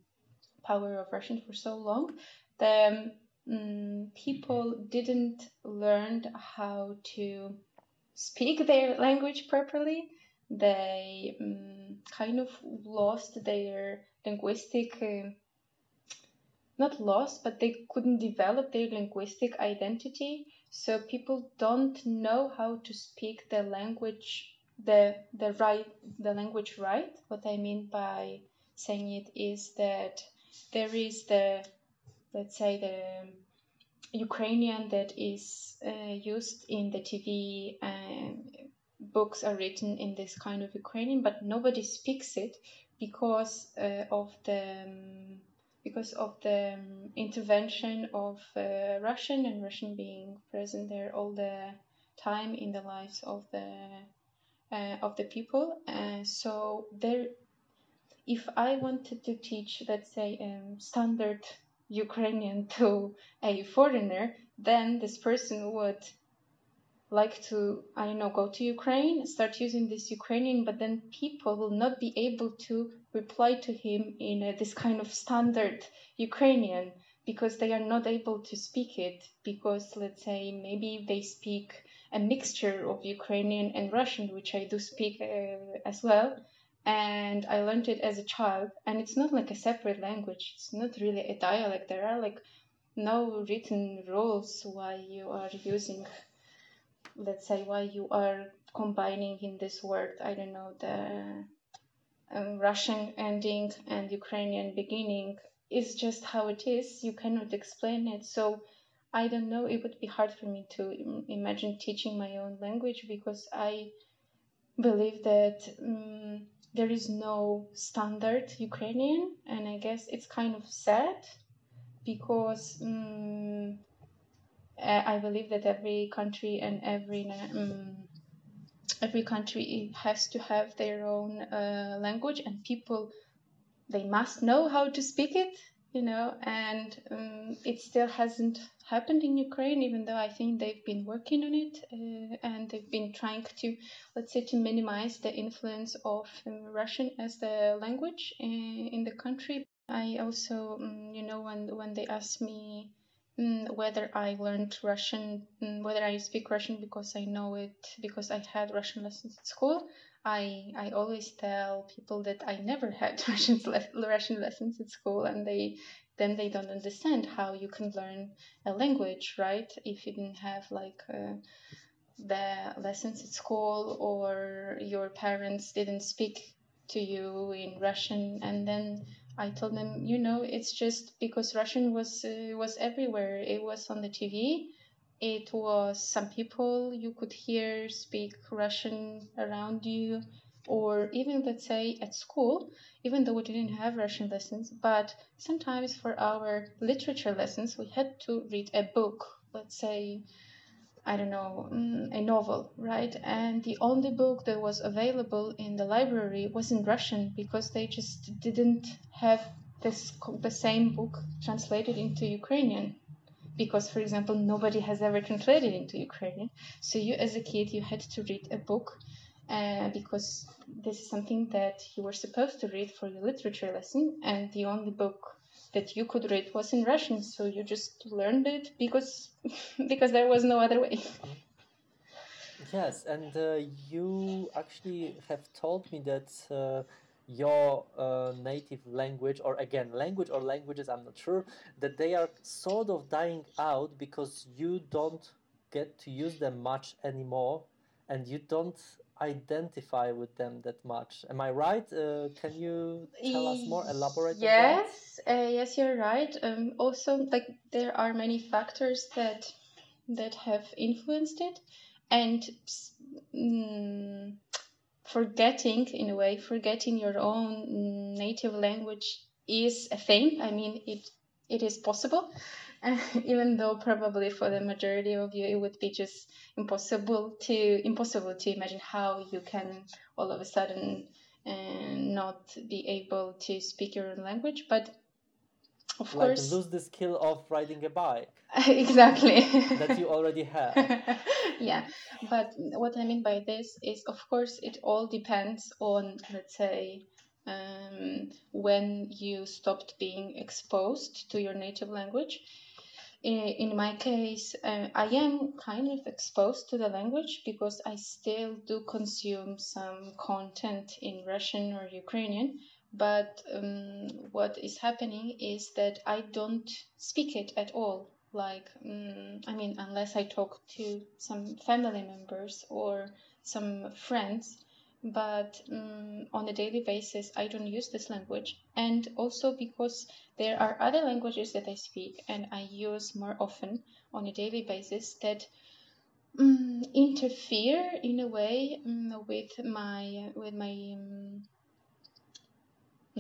Speaker 2: power of Russian for so long, the um, people didn't learn how to speak their language properly. They um, kind of lost their linguistic. Uh, not lost, but they couldn't develop their linguistic identity so people don't know how to speak the language the the right the language right what i mean by saying it is that there is the let's say the ukrainian that is uh, used in the tv and books are written in this kind of ukrainian but nobody speaks it because uh, of the um, because of the um, intervention of uh, Russian and Russian being present there all the time in the lives of the uh, of the people. Uh, so there, if I wanted to teach, let's say, um, standard Ukrainian to a foreigner, then this person would like to I don't know go to Ukraine, start using this Ukrainian, but then people will not be able to reply to him in a, this kind of standard Ukrainian because they are not able to speak it because let's say maybe they speak a mixture of Ukrainian and Russian, which I do speak uh, as well. And I learned it as a child, and it's not like a separate language. It's not really a dialect. There are like no written rules why you are using let's say why you are combining in this word i don't know the um, russian ending and ukrainian beginning is just how it is you cannot explain it so i don't know it would be hard for me to imagine teaching my own language because i believe that um, there is no standard ukrainian and i guess it's kind of sad because um, I believe that every country and every um, every country has to have their own uh, language, and people they must know how to speak it, you know. And um, it still hasn't happened in Ukraine, even though I think they've been working on it uh, and they've been trying to, let's say, to minimize the influence of um, Russian as the language in, in the country. I also, um, you know, when when they asked me mm, whether I learned Russian, mm, whether I speak Russian because I know it because I had Russian lessons at school, I I always tell people that I never had Russian le- Russian lessons at school, and they then they don't understand how you can learn a language, right? If you didn't have like. Uh, the lessons at school or your parents didn't speak to you in Russian and then I told them, you know, it's just because Russian was uh, was everywhere. It was on the TV. It was some people you could hear speak Russian around you, or even let's say at school, even though we didn't have Russian lessons. But sometimes for our literature lessons, we had to read a book. Let's say I don't know, mm, a novel, right? And the only book that was available in the library was in Russian because they just didn't have this the same book translated into Ukrainian. Because, for example, nobody has ever translated into Ukrainian. So you, as a kid, you had to read a book uh, because this is something that you were supposed to read for your literature lesson, and the only book that you could read was in Russian, so you just learned it because because there was no other way.
Speaker 1: Yes, and uh, you actually have told me that uh, your uh, native language, or again, language or languages, I'm not sure, that they are sort of dying out because you don't get to use them much anymore and you don't identify with them that much. Am I right? Uh, can you tell us more, elaborate?
Speaker 2: Yes, uh, yes, you're right. Um, also, like there are many factors that that have influenced it, and mm, forgetting, in a way, forgetting your own native language is a thing. I mean, it it is possible even though probably for the majority of you it would be just impossible to impossible to imagine how you can all of a sudden uh, not be able to speak your own language but
Speaker 1: of like course. lose the skill of riding a bike
Speaker 2: exactly.
Speaker 1: that you already have.
Speaker 2: Yeah but what i mean by this is of course it all depends on let's say um, when you stopped being exposed to your native language. In my case, uh, I am kind of exposed to the language because I still do consume some content in Russian or Ukrainian. But um, what is happening is that I don't speak it at all. Like, um, I mean, unless I talk to some family members or some friends, but um, on a daily basis i don't use this language and also because there are other languages that i speak and i use more often on a daily basis that um, interfere in a way with my with my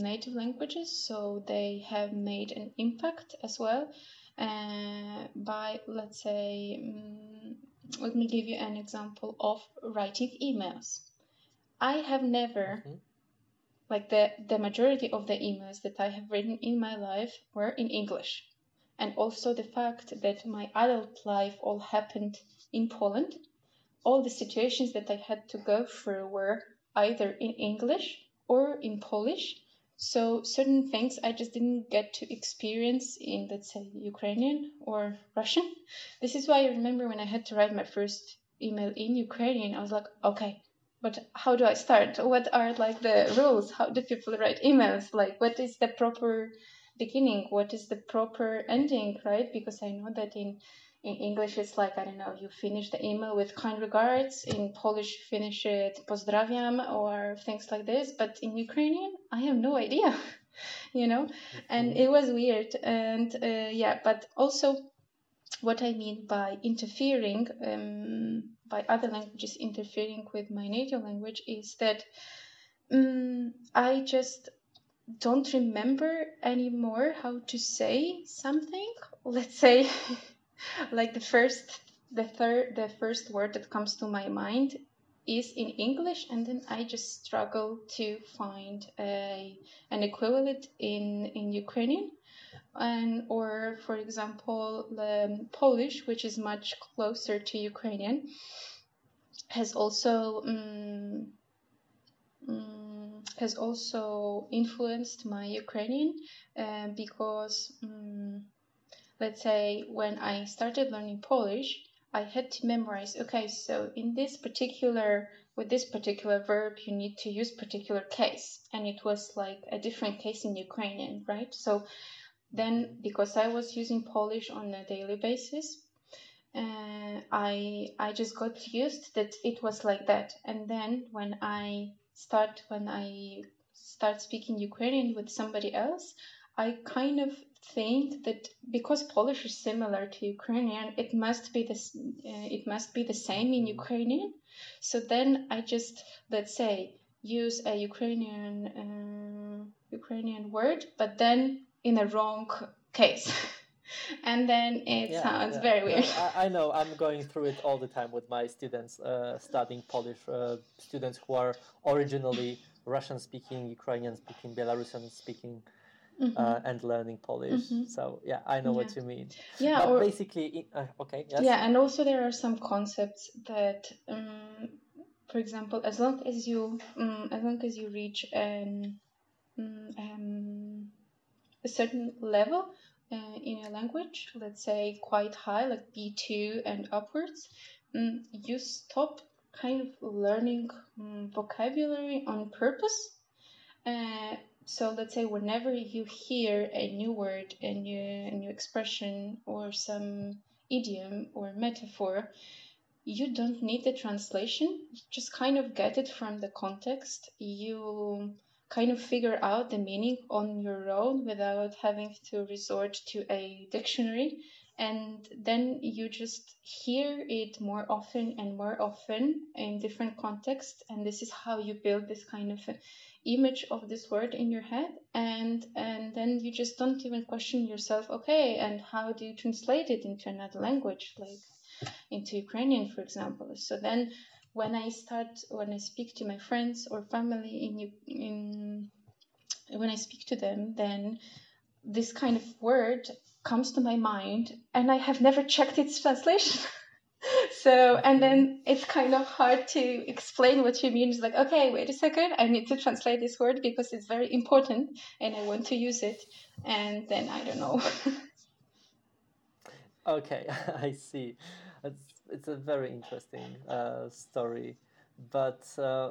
Speaker 2: native languages so they have made an impact as well uh, by let's say um, let me give you an example of writing emails I have never, mm-hmm. like the the majority of the emails that I have written in my life were in English, and also the fact that my adult life all happened in Poland. all the situations that I had to go through were either in English or in Polish. So certain things I just didn't get to experience in, let's say, Ukrainian or Russian. This is why I remember when I had to write my first email in Ukrainian, I was like, okay, but how do I start? What are like the rules? How do people write emails? Like, what is the proper beginning? What is the proper ending, right? Because I know that in in English it's like I don't know, you finish the email with kind regards. In Polish, finish it pozdrawiam or things like this. But in Ukrainian, I have no idea, you know, and it was weird. And uh, yeah, but also what I mean by interfering, um, by other languages interfering with my native language, is that um, I just don't remember anymore how to say something. Let's say like the first the third the first word that comes to my mind is in English, and then I just struggle to find a, an equivalent in in Ukrainian, and or for example, um, Polish, which is much closer to Ukrainian, has also um, um, has also influenced my Ukrainian uh, because let's say when I started learning Polish, I had to memorize, okay, so in this particular, with this particular verb, you need to use particular case. And it was like a different case in Ukrainian, right? So then, because I was using Polish on a daily basis, uh, I I just got used that it was like that. And then when I start when I start speaking Ukrainian with somebody else, I kind of think that because Polish is similar to Ukrainian, it must be this. Uh, it must be the same in Ukrainian. So then I just let's say use a Ukrainian uh, Ukrainian word, but then in a wrong case. and then it yeah, sounds yeah. very weird.
Speaker 1: I, I, know. I'm going through it all the time with my students uh, studying Polish, uh, students who are originally Russian speaking, Ukrainian speaking, Belarusian speaking mm-hmm. uh, and learning Polish. Mm-hmm. So yeah, I know yeah. what you mean. Yeah, but or, basically, uh, okay.
Speaker 2: Yes? Yeah, and also there are some concepts that, um, for example, as long as you, um, as long as you reach an, mm, um, a certain level uh, in a language, let's say quite high, like B two and upwards, um, you stop kind of learning vocabulary on purpose. Uh, so let's say whenever you hear a new word, a new, a new expression, or some idiom or metaphor, you don't need the translation. You just kind of get it from the context. You kind of figure out the meaning on your own without having to resort to a dictionary. And then you just hear it more often and more often in different contexts. And this is how you build this kind of image of this word in your head and and then you just don't even question yourself okay and how do you translate it into another language like into ukrainian for example? So then when i start when i speak to my friends or family in in when i speak to them then this kind of word comes to my mind and i have never checked its translation so and then it's kind of hard to explain what you mean. It's like okay wait a second. I need to translate this word because it's very important and i want to use it. And then i don't know.
Speaker 1: Okay i see. It's, it's a very interesting uh, story. But uh,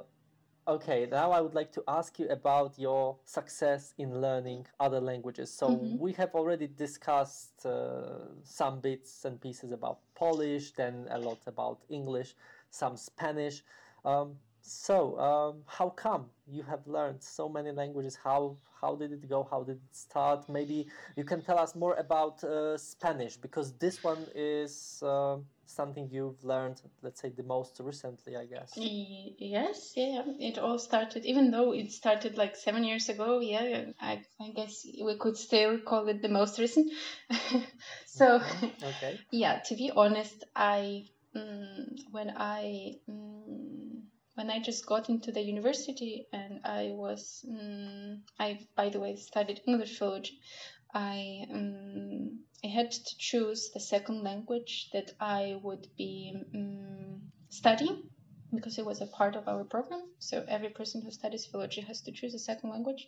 Speaker 1: Okay, now I would like to ask you about your success in learning other languages. So mm-hmm. we have already discussed uh, some bits and pieces about Polish, then a lot about English, some Spanish. Um, so um, how come you have learned so many languages? How how did it go? How did it start? Maybe you can tell us more about uh, Spanish because this one is. Uh, something you've learned, let's say, the most recently, I guess?
Speaker 2: Yes, yeah. It all started, even though it started like seven years ago, yeah, I, I guess we could still call it the most recent. so, mm-hmm. okay. yeah, to be honest, I, um, when I, um, when I just got into the university and I was, um, I, by the way, studied English philology, I um, I had to choose the second language that I would be um, studying because it was a part of our program. So every person who studies philology has to choose a second language.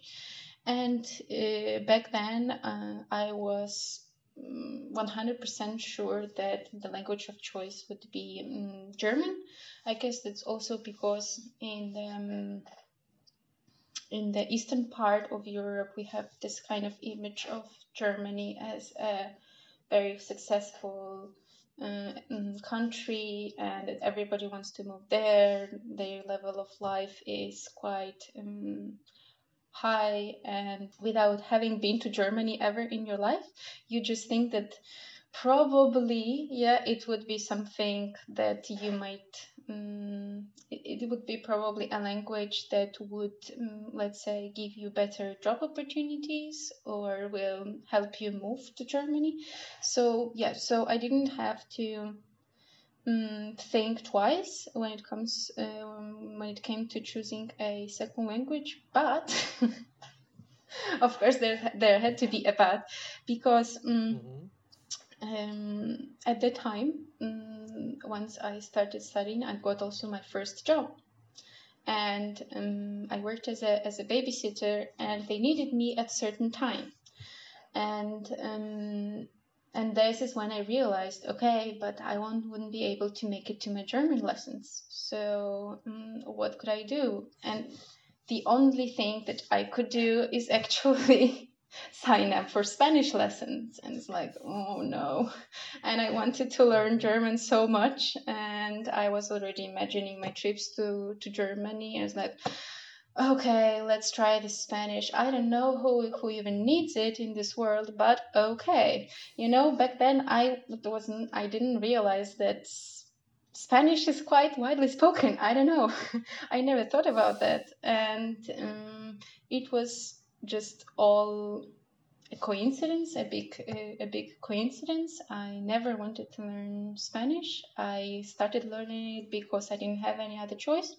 Speaker 2: And uh, back then, uh, I was 100% mm, sure that the language of choice would be um, German. I guess that's also because in the um, in the eastern part of Europe we have this kind of image of Germany as a very successful uh, mm, country and everybody wants to move there. Their level of life is quite um, high, and without having been to Germany ever in your life, you just think that probably, yeah, it would be something that you might. Um, it, it, would be probably a language that would, um, let's say, give you better job opportunities or will help you move to Germany. So, yeah, so I didn't have to um, think twice when it comes um, when it came to choosing a second language, but of course there there had to be a but because um, mm-hmm. um, at the time um, once I started studying, I got also my first job. And um, I worked as a, as a babysitter, and they needed me at certain time. And um, and this is when I realized, okay, but I won't, wouldn't be able to make it to my German lessons. So um, what could I do? And the only thing that I could do is actually sign up for Spanish lessons. And it's like, oh no. And I wanted to learn German so much. And I was already imagining my trips to, to Germany. And was like, okay, let's try the Spanish. I don't know who who even needs it in this world, but okay. You know, back then I wasn't I didn't realize that Spanish is quite widely spoken. I don't know. I never thought about that. And um, it was just all a coincidence, a big, a, a, big coincidence. I never wanted to learn Spanish. I started learning it because I didn't have any other choice,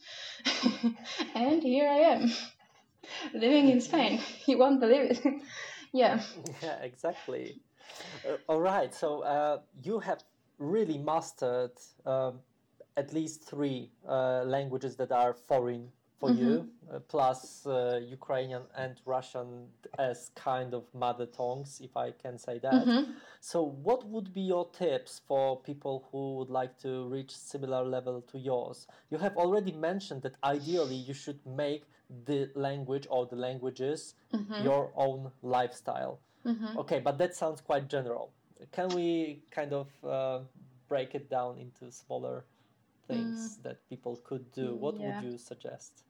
Speaker 2: and here I am, living in Spain. You won't believe it. yeah.
Speaker 1: Yeah, exactly. Uh, all right. So uh, you have really mastered um, at least three uh, languages that are foreign for mm-hmm. you, uh, plus uh, Ukrainian and Russian as kind of mother tongues, if I can say that. Mm-hmm. So, what would be your tips for people who would like to reach similar level to yours? You have already mentioned that ideally you should make the language or the languages mm-hmm. your own lifestyle. Mm-hmm. Okay, but that sounds quite general. Can we kind of uh, break it down into smaller things mm. that people could do? What yeah. would you suggest?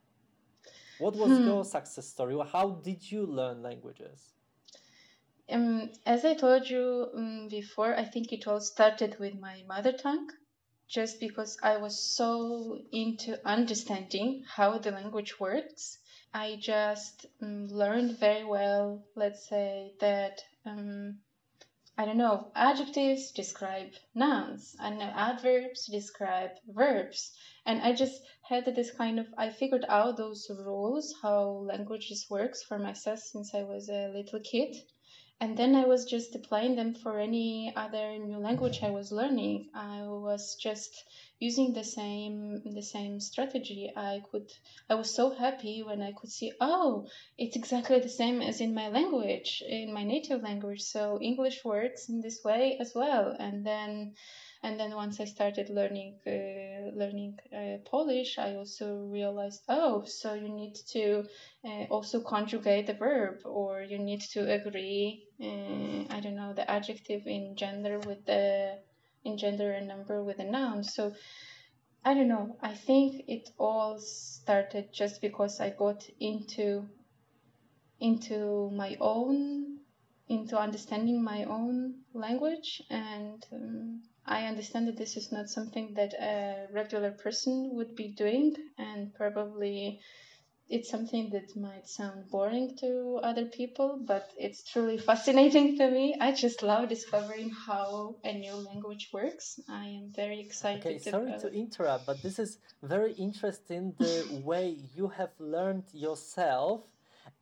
Speaker 1: What was hmm. your success story? How did you learn languages?
Speaker 2: Um, as I told you um, before, I think it all started with my mother tongue, just because I was so into understanding how the language works. I just um, learned very well, let's say, that um, I don't know, adjectives describe nouns, and adverbs describe verbs. And I just had this kind of, I figured out those rules, how languages works for myself since I was a little kid. And then I was just applying them for any other new language I was learning. I was just using the same the same strategy i could i was so happy when i could see oh it's exactly the same as in my language in my native language so english works in this way as well and then and then once i started learning uh, learning uh, polish i also realized oh so you need to uh, also conjugate the verb or you need to agree uh, i don't know the adjective in gender with the engender a number with a noun. So I don't know. I think it all started just because I got into into my own into understanding my own language and um, I understand that this is not something that a regular person would be doing and probably it's something that might sound boring to other people, but it's truly fascinating to me. I just love discovering how a new language works. I am very excited.
Speaker 1: Okay, sorry about... to interrupt, but this is very interesting the way you have learned yourself,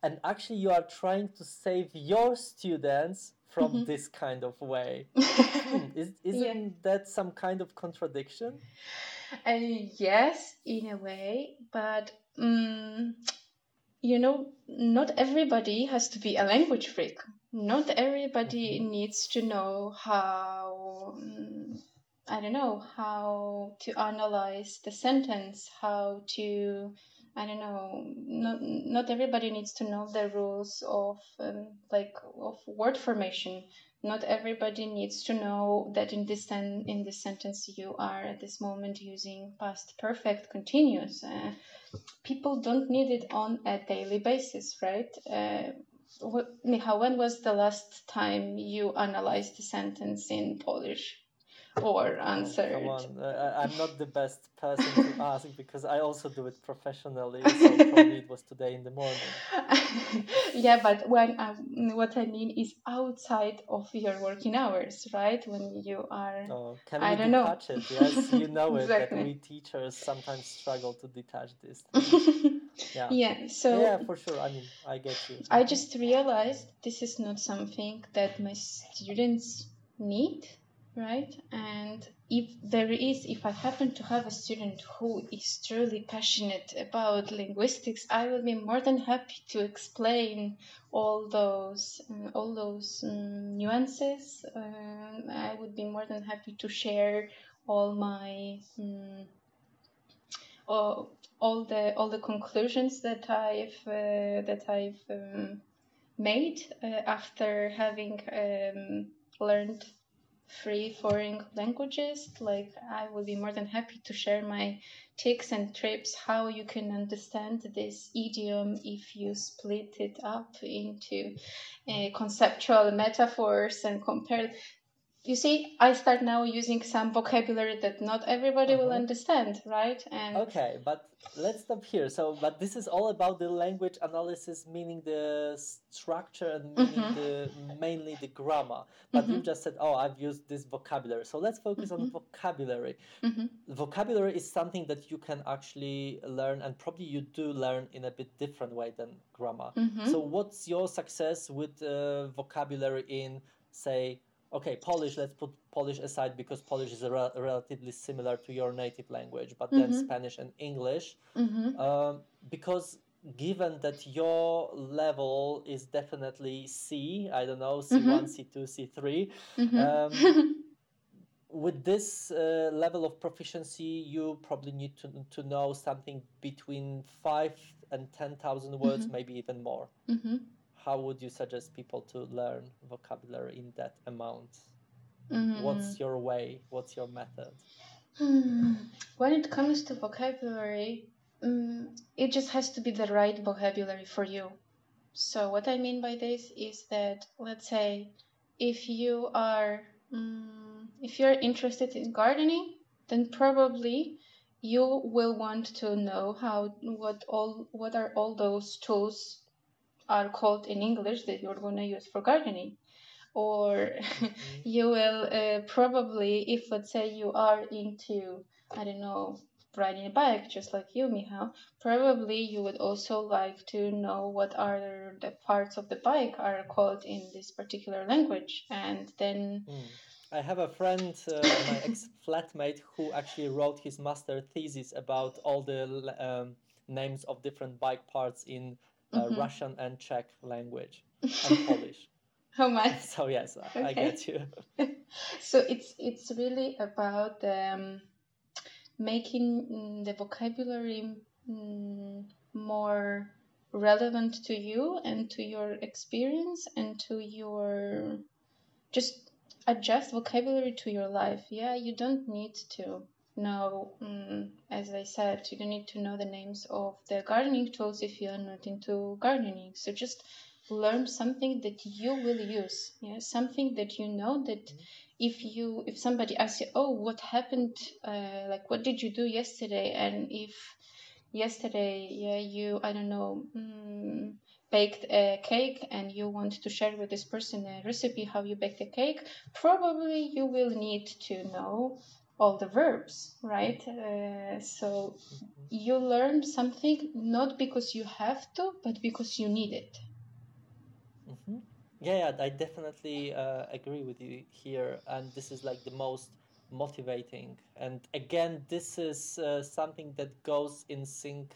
Speaker 1: and actually, you are trying to save your students from mm-hmm. this kind of way. Hmm, is, isn't yeah. that some kind of contradiction?
Speaker 2: Uh, yes, in a way, but um, you know, not everybody has to be a language freak. Not everybody mm-hmm. needs to know how, um, I don't know, how to analyze the sentence, how to, I don't know, not, not everybody needs to know the rules of, um, like, of word formation not everybody needs to know that in this sen- in this sentence you are at this moment using past perfect continuous. Uh, people don't need it on a daily basis, right? Uh, when was the last time you analyzed a sentence in Polish? Or answer
Speaker 1: Come on, uh, I'm not the best person to ask because I also do it professionally. So probably it was today in the morning.
Speaker 2: yeah, but when I, what I mean is outside of your working hours, right? When you are.
Speaker 1: Oh, can I don't know. it? Yes, you know it exactly. that we teachers sometimes struggle to detach this.
Speaker 2: yeah. Yeah. So.
Speaker 1: Yeah, for sure. I mean, I get you.
Speaker 2: I just realized this is not something that my students need right? And if there is, if I happen to have a student who is truly passionate about linguistics, I will be more than happy to explain all those uh, all those um, nuances. Uh, I would be more than happy to share all my um, all, all the all the conclusions that I've uh, that I've um, made uh, after having um, learned free foreign languages like i will be more than happy to share my tips and trips how you can understand this idiom if you split it up into uh, conceptual metaphors and compare you see i start now using some vocabulary that not everybody uh-huh. will understand right
Speaker 1: and okay but let's stop here so but this is all about the language analysis meaning the structure and meaning mm-hmm. the mainly the grammar but mm-hmm. you just said oh i've used this vocabulary so let's focus mm-hmm. on vocabulary mm-hmm. vocabulary is something that you can actually learn and probably you do learn in a bit different way than grammar mm-hmm. so what's your success with uh, vocabulary in say okay polish let's put polish aside because polish is re- relatively similar to your native language but mm-hmm. then spanish and english mm-hmm. um, because given that your level is definitely c i don't know c1 mm-hmm. c2 c3 mm-hmm. um, with this uh, level of proficiency you probably need to, to know something between 5 and 10000 words mm-hmm. maybe even more mm-hmm how would you suggest people to learn vocabulary in that amount? Mm. What's your way? What's your method?
Speaker 2: When it comes to vocabulary, um, it just has to be the right vocabulary for you. So, what I mean by this is that, let's say, if you are um, if you're interested in gardening, then probably you will want to know how what all what are all those tools are called in English that you're going to use for gardening. Or you will uh, probably, if let's say you are into, I don't know, riding a bike, just like you, Michał, probably you would also like to know what are the parts of the bike are called in this particular language. And then. Mm.
Speaker 1: I have a friend, uh, my ex flatmate, who actually wrote his master thesis about all the um, names of different bike parts in mm-hmm. Russian and Czech language and Polish.
Speaker 2: How much?
Speaker 1: So yes, okay. I get you.
Speaker 2: so it's it's really about um, making mm, the vocabulary mm, more relevant to you and to your experience and to your just adjust vocabulary to your life. Yeah, you don't need to know, um, as I said, you don't need to know the names of the gardening tools if you are not into gardening. So just learn something that you will use. Yeah, something that you know that mm-hmm. if you if somebody asks you, oh, what happened? Uh, like, what did you do yesterday? And if yesterday, yeah, you I don't know. Um, baked a cake and you want to share with this person a recipe how you bake the cake probably you will need to know all the verbs, right? Uh, so you learn something not because you have to, but because you need it.
Speaker 1: Mm-hmm. Yeah, yeah, I definitely uh, agree with you here. And this is like the most motivating. And again, this is uh, something that goes in sync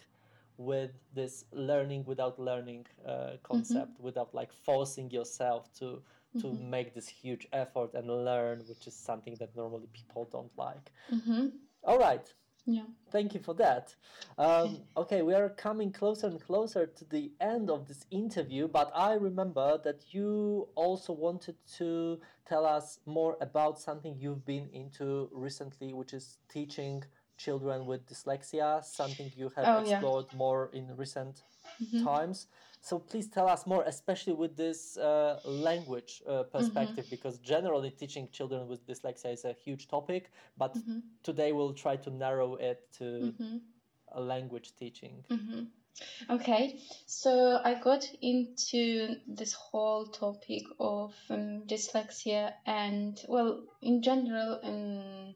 Speaker 1: with this learning without learning uh, concept, mm-hmm. without like forcing yourself to to mm-hmm. make this huge effort and learn, which is something that normally people don't like.
Speaker 2: Mm-hmm.
Speaker 1: All right.
Speaker 2: Yeah.
Speaker 1: Thank you for that. Um, okay, we are coming closer and closer to the end of this interview, but I remember that you also wanted to tell us more about something you've been into recently, which is teaching children with dyslexia, something you have oh, explored yeah. more in recent mm-hmm. times. So please tell us more, especially with this uh, language uh, perspective, mm-hmm. because generally teaching children with dyslexia is a huge topic. But mm-hmm. today we'll try to narrow it to mm-hmm. a language teaching.
Speaker 2: Mm-hmm. Okay, so I got into this whole topic of um, dyslexia and, well, in general, um,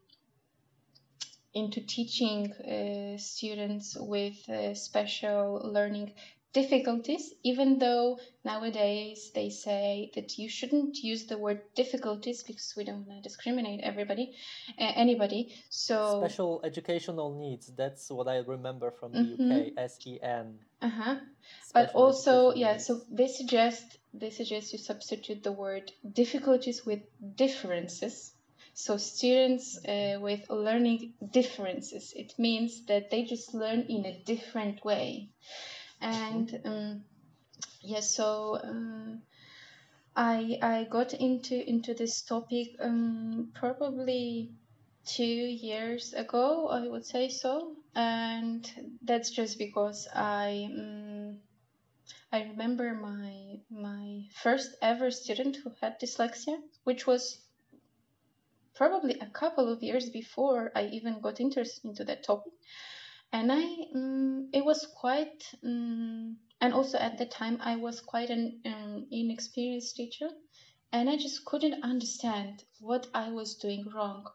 Speaker 2: into teaching uh, students with uh, special learning difficulties, even though nowadays they say that you shouldn't use the word difficulties because we don't want to discriminate everybody, uh, anybody. So
Speaker 1: special educational needs. That's what I remember from the mm-hmm. UK. S E N.
Speaker 2: Uh huh. But also, yeah. Needs. So they suggest they suggest you substitute the word difficulties with differences. So students uh, with learning differences, it means that they just learn in a different way and um, yeah, so um, I I got into into this topic um, probably two years ago, I would say so, and that's just because I. Um, I remember my my first ever student who had dyslexia, which was probably a couple of years before I even got interested into that topic and I um, it was quite um, and also at the time I was quite an um, inexperienced teacher. And I just couldn't understand what I was doing wrong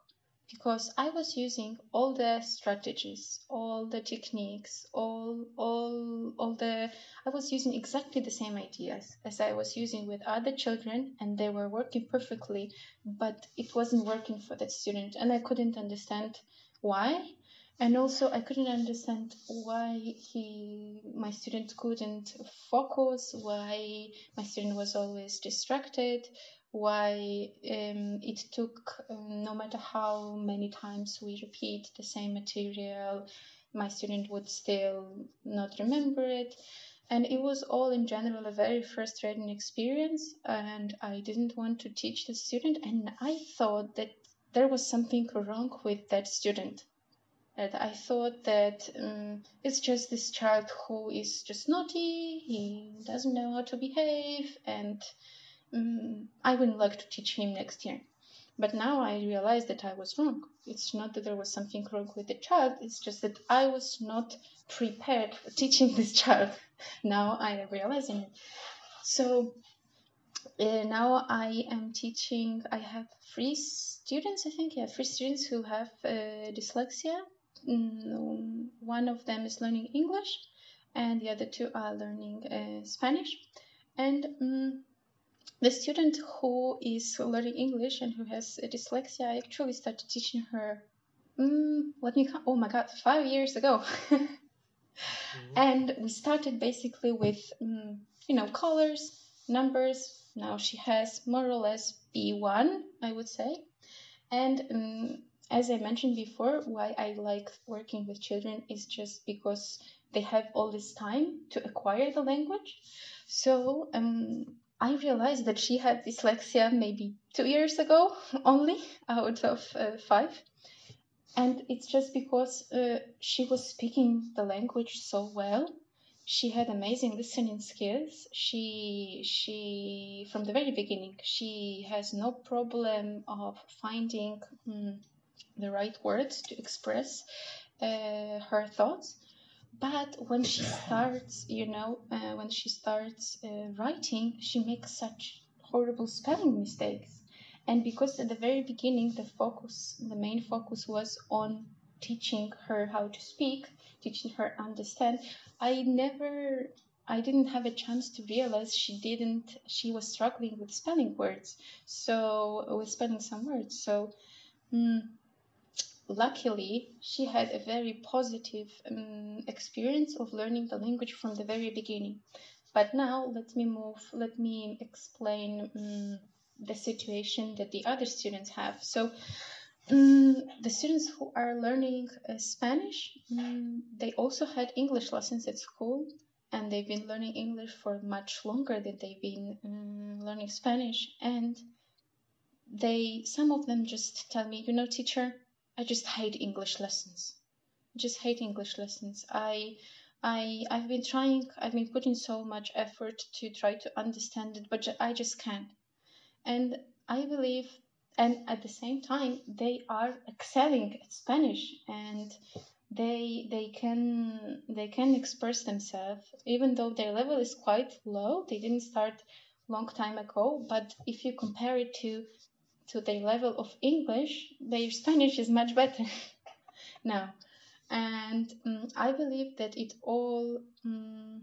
Speaker 2: because I was using all the strategies, all the techniques, all all all the I was using exactly the same ideas as I was using with other children and they were working perfectly, but it wasn't working for that student and I couldn't understand why and also i couldn't understand why he my student couldn't focus why my student was always distracted why um, it took um, no matter how many times we repeat the same material my student would still not remember it. And it was all in general a very frustrating experience and i didn't want to teach the student and i thought that there was something wrong with that student that I thought that um, it's just this child who is just naughty, he doesn't know how to behave, and um, I wouldn't like to teach him next year. But now I realize that I was wrong. It's not that there was something wrong with the child, it's just that I was not prepared for teaching this child. now I am realizing it. So uh, now I am teaching, I have three students, I think, yeah, three students who have uh, dyslexia Mm, one of them is learning English and the other two are learning uh, Spanish. And um, the student who is learning English and who has dyslexia, I actually started teaching her, um, let me, oh my god, five years ago. mm-hmm. And we started basically with, um, you know, colors, numbers. Now she has more or less B1, I would say. And um, as I mentioned before, why I like working with children is just because they have all this time to acquire the language. So um, I realized that she had dyslexia maybe two years ago only out of uh, five. And it's just because uh, she was speaking the language so well. She had amazing listening skills. She she from the very beginning she has no problem of finding um, the right words to express uh, her thoughts. But when she starts you know uh, when she starts uh, writing she makes such horrible spelling mistakes. And because at the very beginning the focus the main focus was on teaching her how to speak teaching her understand i never i didn't have a chance to realize she didn't she was struggling with spelling words. So with spelling some words. So mm, luckily, she had a very positive um, experience of learning the language from the very beginning. But now, let me move, let me explain um, the situation that the other students have. So, um, the students who are learning uh, Spanish, um, they also had English lessons at school, and they've been learning English for much longer than they've been um, learning Spanish. And they, some of them just tell me, you know, teacher, I just hate English lessons. I just hate English lessons. I I I've been trying, I've been putting so much effort to try to understand it, but I just can't. And I believe, and at the same time, they are excelling at Spanish, and they they can they can express themselves, even though their level is quite low. They didn't start long time ago, but if you compare it to to their level of English, their Spanish is much better now and um, I believe that it all um,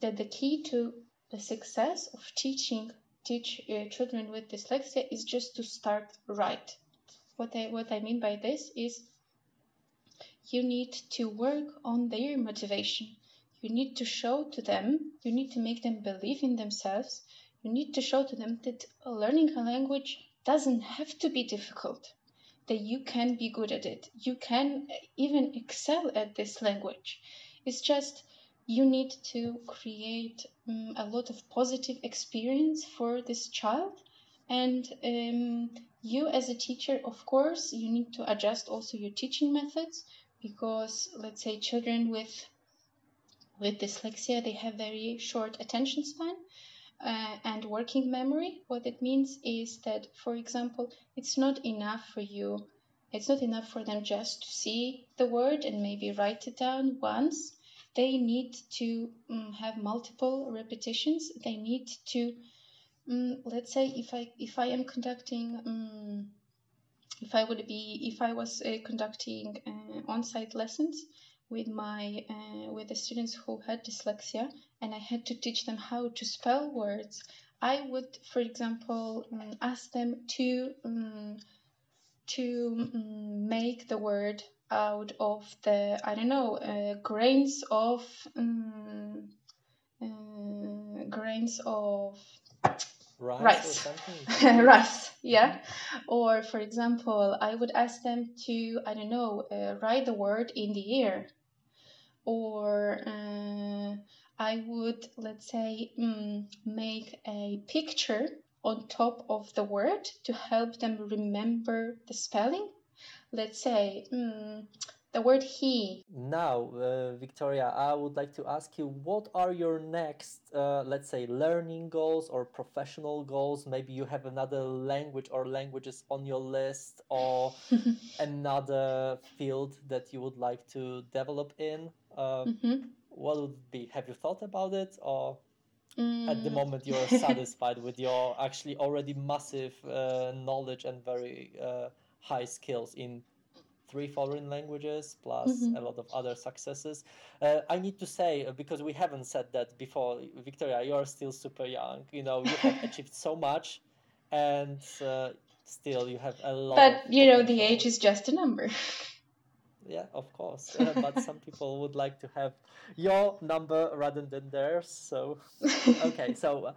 Speaker 2: that the key to the success of teaching teach uh, children with dyslexia is just to start right. What I what I mean by this is you need to work on their motivation. You need to show to them, you need to make them believe in themselves. You need to show to them that learning a language doesn't have to be difficult that you can be good at it. You can even excel at this language. It's just you need to create um, a lot of positive experience for this child and um, you as a teacher of course you need to adjust also your teaching methods because let's say children with with dyslexia they have very short attention span uh, and working memory, what it means is that, for example, it's not enough for you, it's not enough for them just to see the word and maybe write it down once. They need to um, have multiple repetitions. They need to, um, let's say, if I if I am conducting, um, if I would be, if I was uh, conducting uh, on-site lessons, with my uh, with the students who had dyslexia and I had to teach them how to spell words, I would, for example, um, ask them to um, to um, make the word out of the I don't know uh, grains of um, uh, grains of
Speaker 1: rice,
Speaker 2: rice. rice yeah. Or for example i would ask them to i don't know uh, write the word in the air or uh, I would, let's say, mm, make a picture on top of the word to help them remember the spelling. Let's say, mm, the word he.
Speaker 1: Now, uh, Victoria, I would like to ask you what are your next, uh, let's say, learning goals or professional goals? Maybe you have another language or languages on your list or another field that you would like to develop in. Uh, mm-hmm. What would be? Have you thought about it or? Mm. At the mm. moment, you're satisfied with your actually already massive uh, knowledge and very uh, high skills in three foreign languages plus mm-hmm. a lot of other successes. Uh, I need to say uh, because we haven't said that before, Victoria, you are still super young. You know, you have achieved so much, and uh, still you have a lot.
Speaker 2: But you know, the age is just a number.
Speaker 1: yeah, of course. Uh, but some people would like to have your number rather than theirs. So, okay, so. Uh,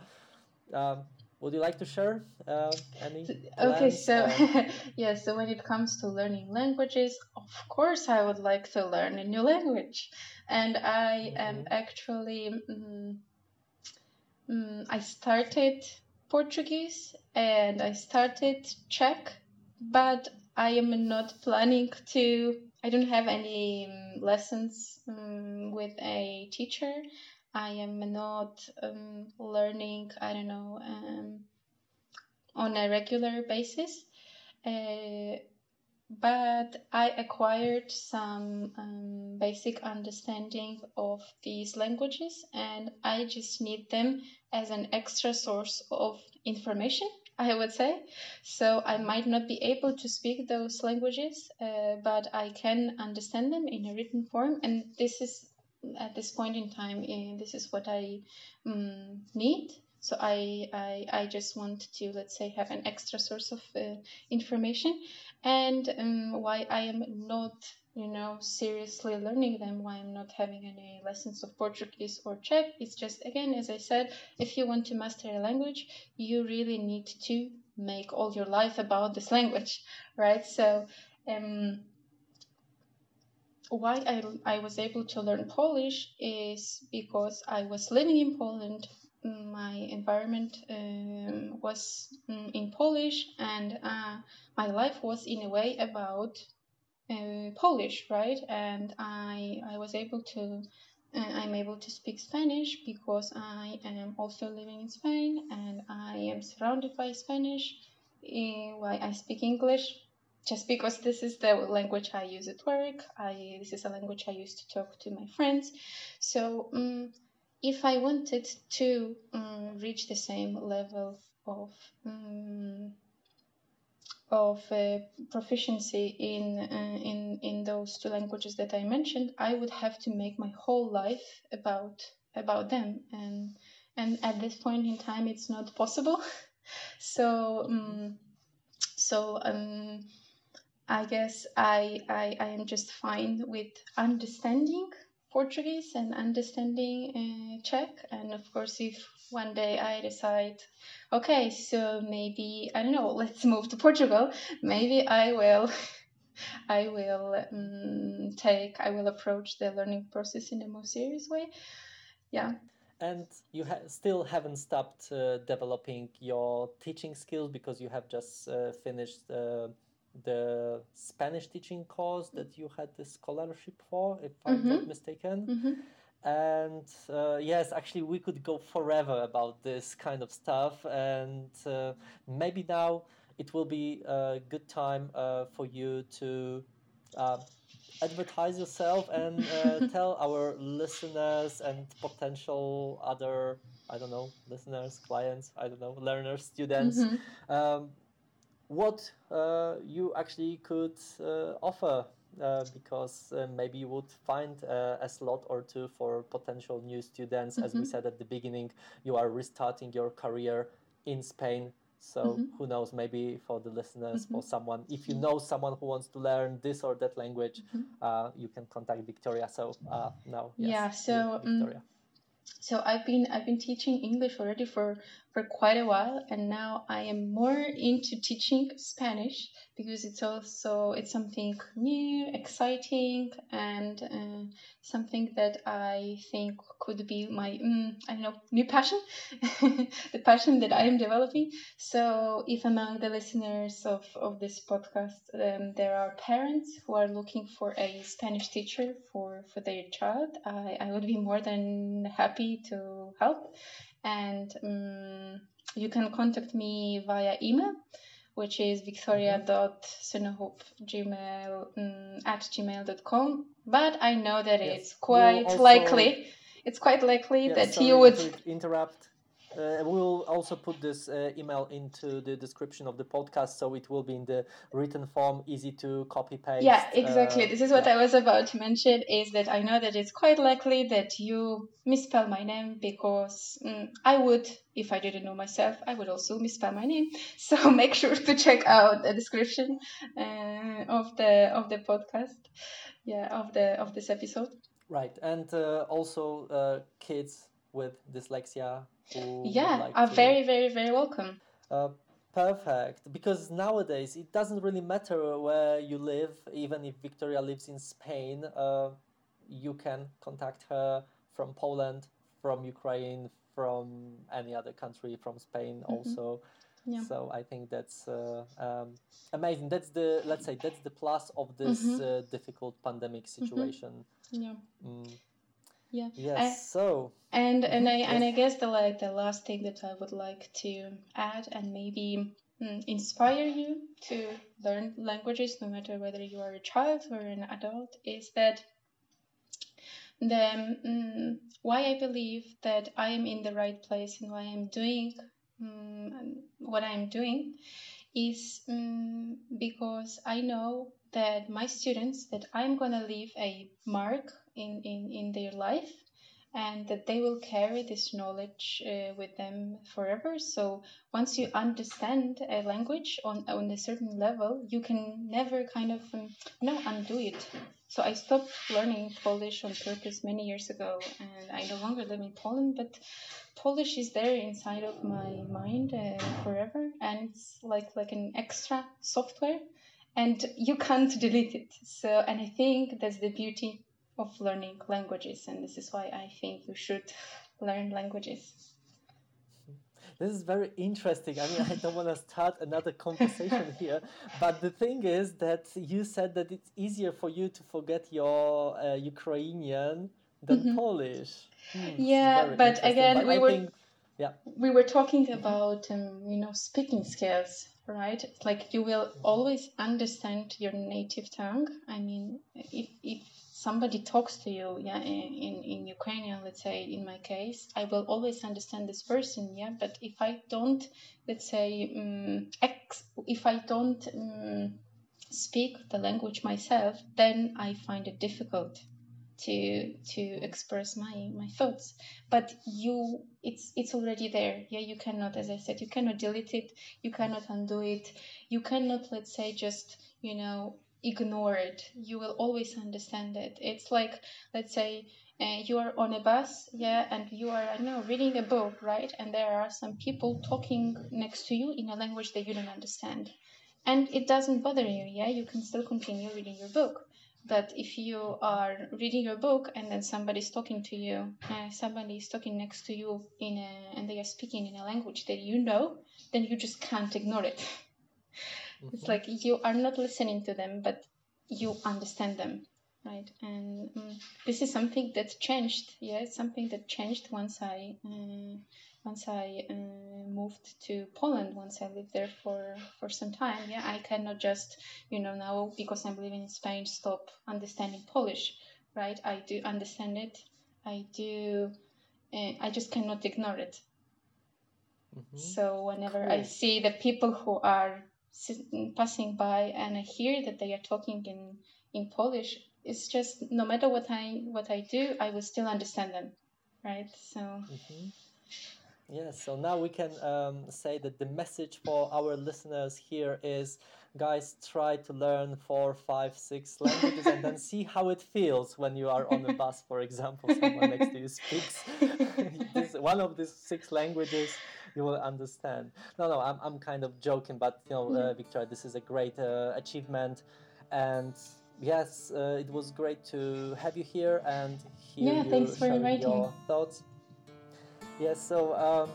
Speaker 1: um, would you like to share uh, any?
Speaker 2: Okay, so yeah, so when it comes to learning languages, of course I would like to learn a new language, and I mm-hmm. am actually um, um, I started Portuguese and I started Czech, but I am not planning to. I don't have any um, lessons um, with a teacher. I am not um, learning, I don't know, um, on a regular basis. Uh, but I acquired some um, basic understanding of these languages and I just need them as an extra source of information, I would say. So I might not be able to speak those languages, uh, but I can understand them in a written form, and this is at this point in time, uh, this is what I um, need. So I, I, I just want to, let's say, have an extra source of uh, information. and um, why I am not, you know, seriously learning them, why I'm not having any lessons of Portuguese or Czech. It's just, again, as I said, if you want to master a language, you really need to make all your life about this language, right? So, um, why I, I was able to learn Polish is because I was living in Poland. My environment um, was um, in Polish, and uh, my life was in a way about uh, Polish, right? And I I was able to uh, I'm able to speak Spanish because I am also living in Spain, and I am surrounded by Spanish. Uh, why I speak English just because this is the language I use at work. I this is a language I use to talk to my friends. So um, if I wanted to um, reach the same level of um, of uh, proficiency in uh, in in those two languages that I mentioned, I would have to make my whole life about about them, and and at this point in time, it's not possible. so um, so um I guess I, I, I am just fine with understanding Portuguese and understanding uh, Czech. And of course, if one day I decide, okay, so maybe, I don't know, let's move to Portugal, maybe I will. I will um, take, I will approach the learning process in a more serious way. Yeah.
Speaker 1: And you ha- still haven't stopped uh, developing your teaching skills because you have just uh, finished uh, the Spanish teaching course that you had the scholarship for, if I'm mm-hmm. not mistaken. Mm-hmm. And uh, yes, actually, we could go forever about this kind of stuff. And uh, maybe now it will be a good time uh, for you to uh, advertise yourself and uh, tell our listeners and potential other, I don't know, listeners, clients, I don't know, learners, students. Mm-hmm. Um, what uh, you actually could uh, offer uh, because uh, maybe you would find uh, a slot or two for potential new students. Mm-hmm. As we mm-hmm. said at the beginning, you are restarting your career in Spain. So mm-hmm. who knows? Maybe for the listeners, mm-hmm. for someone, if you know someone who wants to learn this or that language, mm-hmm. uh, you can contact Victoria. So now, yes,
Speaker 2: yeah. So Victoria. Um, so I've been I've been teaching English already for for quite a while and now I am more into teaching Spanish because it's also it's something new, exciting, and uh, something that I think could be my mm, I don't know new passion, the passion that I am developing. So if among the listeners of of this podcast um, there are parents who are looking for a Spanish teacher for for their child, I I would be more than happy to help and um, you can contact me via email which is victoria.sunahope.gmail um, at gmail.com but i know that yes. it's quite we'll likely it's quite likely that you would
Speaker 1: interrupt uh, we'll also put this uh, email into the description of the podcast, so it will be in the written form, easy to copy paste.
Speaker 2: Yeah, exactly. Uh, this is what yeah. I was about to mention. Is that I know that it's quite likely that you misspell my name because mm, I would, if I didn't know myself, I would also misspell my name. So make sure to check out the description uh, of the of the podcast. Yeah, of the of this episode.
Speaker 1: Right, and uh, also uh, kids with dyslexia
Speaker 2: yeah like are to... very very very welcome
Speaker 1: uh, perfect because nowadays it doesn't really matter where you live even if victoria lives in spain uh, you can contact her from poland from ukraine from any other country from spain mm-hmm. also yeah. so i think that's uh, um, amazing that's the let's say that's the plus of this mm-hmm. Uh, difficult pandemic situation
Speaker 2: mm-hmm. yeah mm yeah
Speaker 1: yes I, so
Speaker 2: and and i yes. and i guess the like the last thing that i would like to add and maybe mm, inspire you to learn languages no matter whether you are a child or an adult is that the mm, why i believe that i am in the right place and why i'm doing mm, what i'm doing is because i know that my students that i'm going to leave a mark in, in, in their life and that they will carry this knowledge uh, with them forever. So once you understand a language on, on a certain level, you can never kind of um, know undo it. So I stopped learning Polish on purpose many years ago, and I no longer live in Poland, but Polish is there inside of my mind uh, forever, and it's like like an extra software, and you can't delete it. So, and I think that's the beauty of learning languages, and this is why I think you should learn languages.
Speaker 1: This is very interesting. I mean, I don't want to start another conversation here, but the thing is that you said that it's easier for you to forget your uh, Ukrainian than mm-hmm. Polish.
Speaker 2: Hmm, yeah, but again, but we I were think, yeah. we were talking about um, you know speaking skills, right? it's Like you will always understand your native tongue. I mean, if if somebody talks to you yeah in, in ukrainian let's say in my case i will always understand this person yeah but if i don't let's say um, ex, if i don't um, speak the language myself then i find it difficult to to express my my thoughts but you it's it's already there yeah you cannot as i said you cannot delete it you cannot undo it you cannot let's say just you know ignore it. You will always understand it. It's like, let's say, uh, you are on a bus, yeah, and you are, I know, reading a book, right? And there are some people talking next to you in a language that you don't understand. And it doesn't bother you, yeah? You can still continue reading your book. But if you are reading your book and then somebody's talking to you, uh, somebody is talking next to you in a, and they are speaking in a language that you know, then you just can't ignore it. Mm-hmm. It's like you are not listening to them, but you understand them, right? And um, this is something that changed. Yeah, it's something that changed once I uh, once I uh, moved to Poland. Once I lived there for for some time. Yeah, I cannot just you know now because I'm living in Spain stop understanding Polish, right? I do understand it. I do. Uh, I just cannot ignore it. Mm-hmm. So whenever cool. I see the people who are passing by and I hear that they are talking in in Polish, it's just no matter what I what I do, I will still understand them, right? So. Mm-hmm.
Speaker 1: Yes, so now we can um, say that the message for our listeners here is guys, try to learn four, five, six languages and then see how it feels when you are on a bus, for example, someone next to you speaks this, one of these six languages you will understand. No, no, I'm, I'm kind of joking, but you know, uh, Victoria, this is a great uh, achievement, and yes, uh, it was great to have you here and hear
Speaker 2: yeah,
Speaker 1: you
Speaker 2: thanks for
Speaker 1: sharing your thoughts. Yes, so um,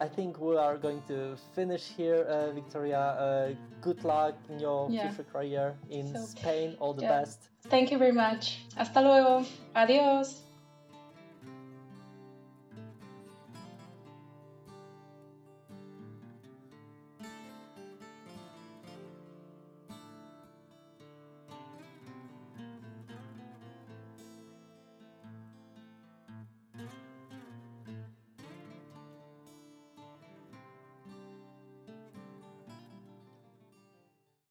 Speaker 1: I think we are going to finish here, uh, Victoria. Uh, good luck in your yeah. future career in so, Spain. All the yeah. best.
Speaker 2: Thank you very much. Hasta luego. Adiós.